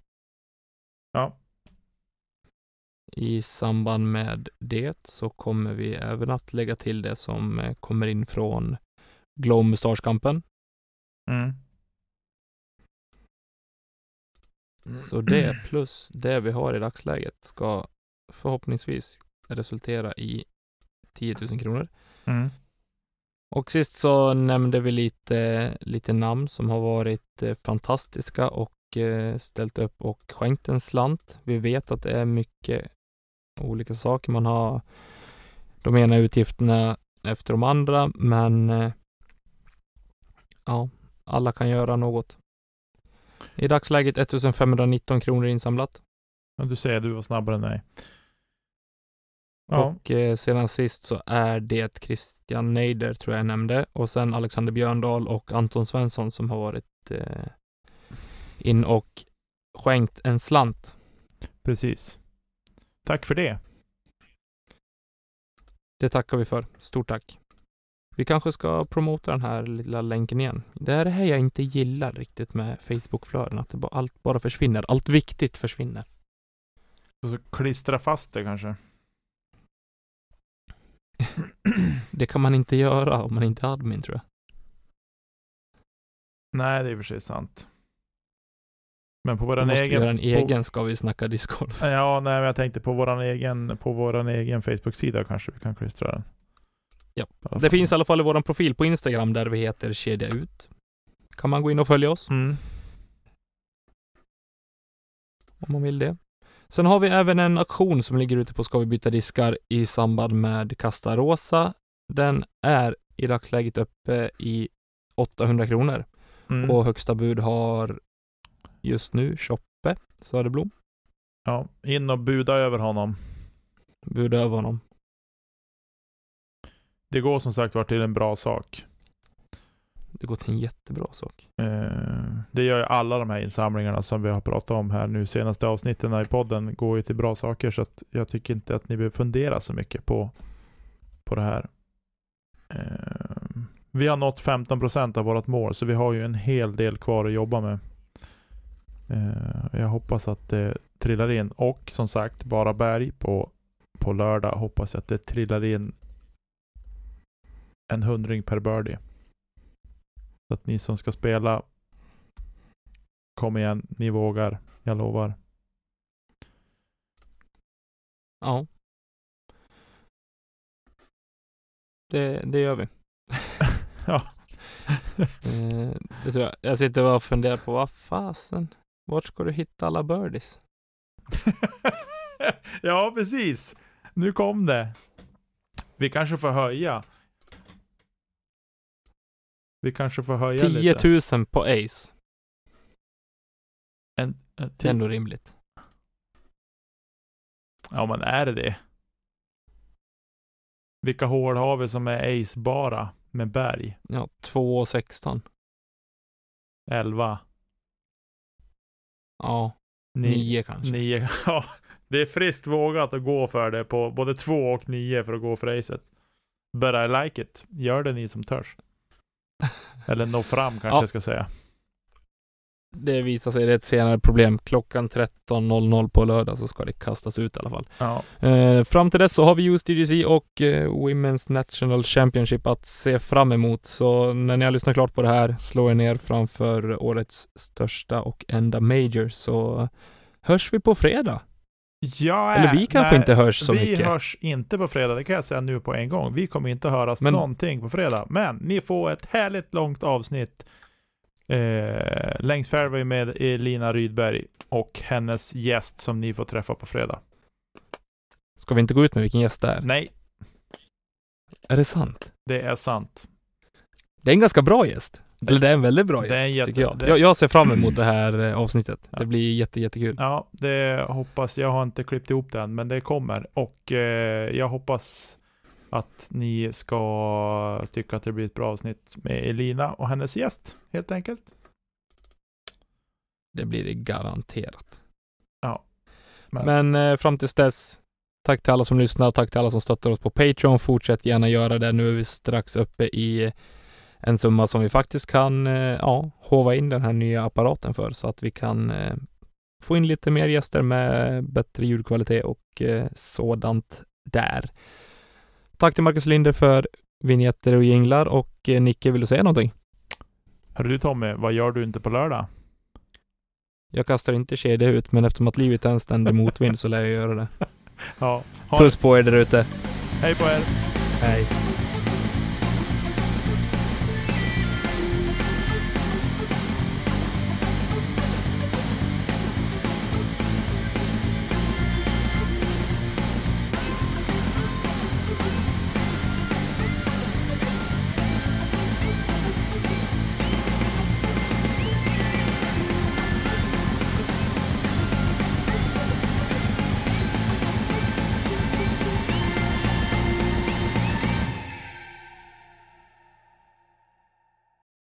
Ja. I samband med det så kommer vi även att lägga till det som eh, kommer in från Glow Mustaschkampen. Mm. Så det plus det vi har i dagsläget ska förhoppningsvis resultera i 10 000 kronor. Mm. Och sist så nämnde vi lite, lite namn som har varit eh, fantastiska och eh, ställt upp och skänkt en slant. Vi vet att det är mycket olika saker. Man har de ena utgifterna efter de andra, men eh, ja, alla kan göra något. I dagsläget 1519 kronor insamlat. Ja, du säger du var snabbare än mig. Ja, Och eh, sedan sist så är det Christian Neider, tror jag nämnde, och sen Alexander Björndal och Anton Svensson som har varit eh, in och skänkt en slant. precis. Tack för det. Det tackar vi för. Stort tack. Vi kanske ska promota den här lilla länken igen. Det är det här jag inte gillar riktigt med Facebook-flöden, att det bara, allt bara försvinner. Allt viktigt försvinner. Och så klistra fast det kanske. Det kan man inte göra om man inte är admin, tror jag. Nej, det är i och för sig sant. Men på våran egen... göra en på- egen Ska vi snacka Discord. Ja, nej, men jag tänkte på våran egen, på våran egen Facebook-sida kanske vi kan klistra den. Ja. Det finns i alla fall i vår profil på Instagram där vi heter Kedja Ut. Kan man gå in och följa oss Mm. om man vill det. Sen har vi även en auktion som ligger ute på Ska vi byta diskar i samband med Kasta Rosa. Den är i dagsläget uppe i 800 kronor Mm. och högsta bud har just nu Choppe Söderblom. Ja, in och buda över honom. Bud över honom. Det går som sagt var till en bra sak. Det går till en jättebra sak. Eh, det gör ju alla de här insamlingarna som vi har pratat om här nu senaste avsnitten i podden går ju till bra saker så att jag tycker inte att ni behöver fundera så mycket på, på det här. Eh, vi har nått 15% av vårt mål så vi har ju en hel del kvar att jobba med. Eh, jag hoppas att det trillar in och som sagt bara berg på, på lördag hoppas jag att det trillar in en hundring per birdie. Så att ni som ska spela, kom igen, ni vågar, jag lovar. Ja. Det, det gör vi. Ja. Eh, det tror jag. Jag sitter och funderar på vad fasen, vart ska du hitta alla birdies? ja, precis. Nu kom det. Vi kanske får höja. Vi kanske får höja 10 lite. 000 på Ace. En, en, Det är ändå rimligt. ja, men är det det? Vilka hål har vi som är ace-bara med berg? Ja, 2 och 16. 11? Ja, Ni- 9 kanske. Nio. Ja, det är friskt vågat att gå för det på både två och nio för att gå för racet. But I like it. Gör det ni som törs. Eller nå fram kanske Ja. jag ska säga. Det visar sig, det är ett senare problem. Klockan 13.00 på lördag så ska det kastas ut i alla fall. Ja. Eh, fram till dess så har vi USDGC och eh, Women's National Championship att se fram emot. Så när ni har lyssnat klart på det här, slå er ner framför årets största och enda major så hörs vi på fredag. Jag Eller vi kanske nej, inte hörs så vi mycket. hörs inte på fredag, det kan jag säga nu på en gång. Vi kommer inte höras Men- någonting på fredag. Men ni får ett härligt långt avsnitt eh, längs fairway med Elina Rydberg och hennes gäst som ni får träffa på fredag. Ska vi inte gå ut med vilken gäst det är? Nej, Är det sant? det är sant. Det är en ganska bra gäst. Eller det är en väldigt bra Det gäst, jätte- tycker jag. det- jag. Jag ser fram emot det här eh, avsnittet. Ja. Det blir jätte, jättekul. Ja, det hoppas jag. har inte klippt ihop den, men det kommer. Och eh, jag hoppas att ni ska tycka att det blir ett bra avsnitt med Elina och hennes gäst, helt enkelt. Det blir det garanterat. Men- Men eh, fram tills dess, tack till alla som lyssnar, tack till alla som stöttar oss på Patreon. Fortsätt gärna göra det. Nu är vi strax uppe i en summa som vi faktiskt kan, eh, ja, hova in den här nya apparaten för så att vi kan eh, få in lite mer gäster med bättre ljudkvalitet och eh, sådant där. Tack till Marcus Linder för vignetter och jinglar och Nicke, vill du säga någonting? Hörru du Tommy, vad gör du inte på lördag? Jag kastar inte kedja ut, men eftersom att livet är en ständig motvind så lär jag göra det. Ja, Puss på er där ute. hej på er! Hej.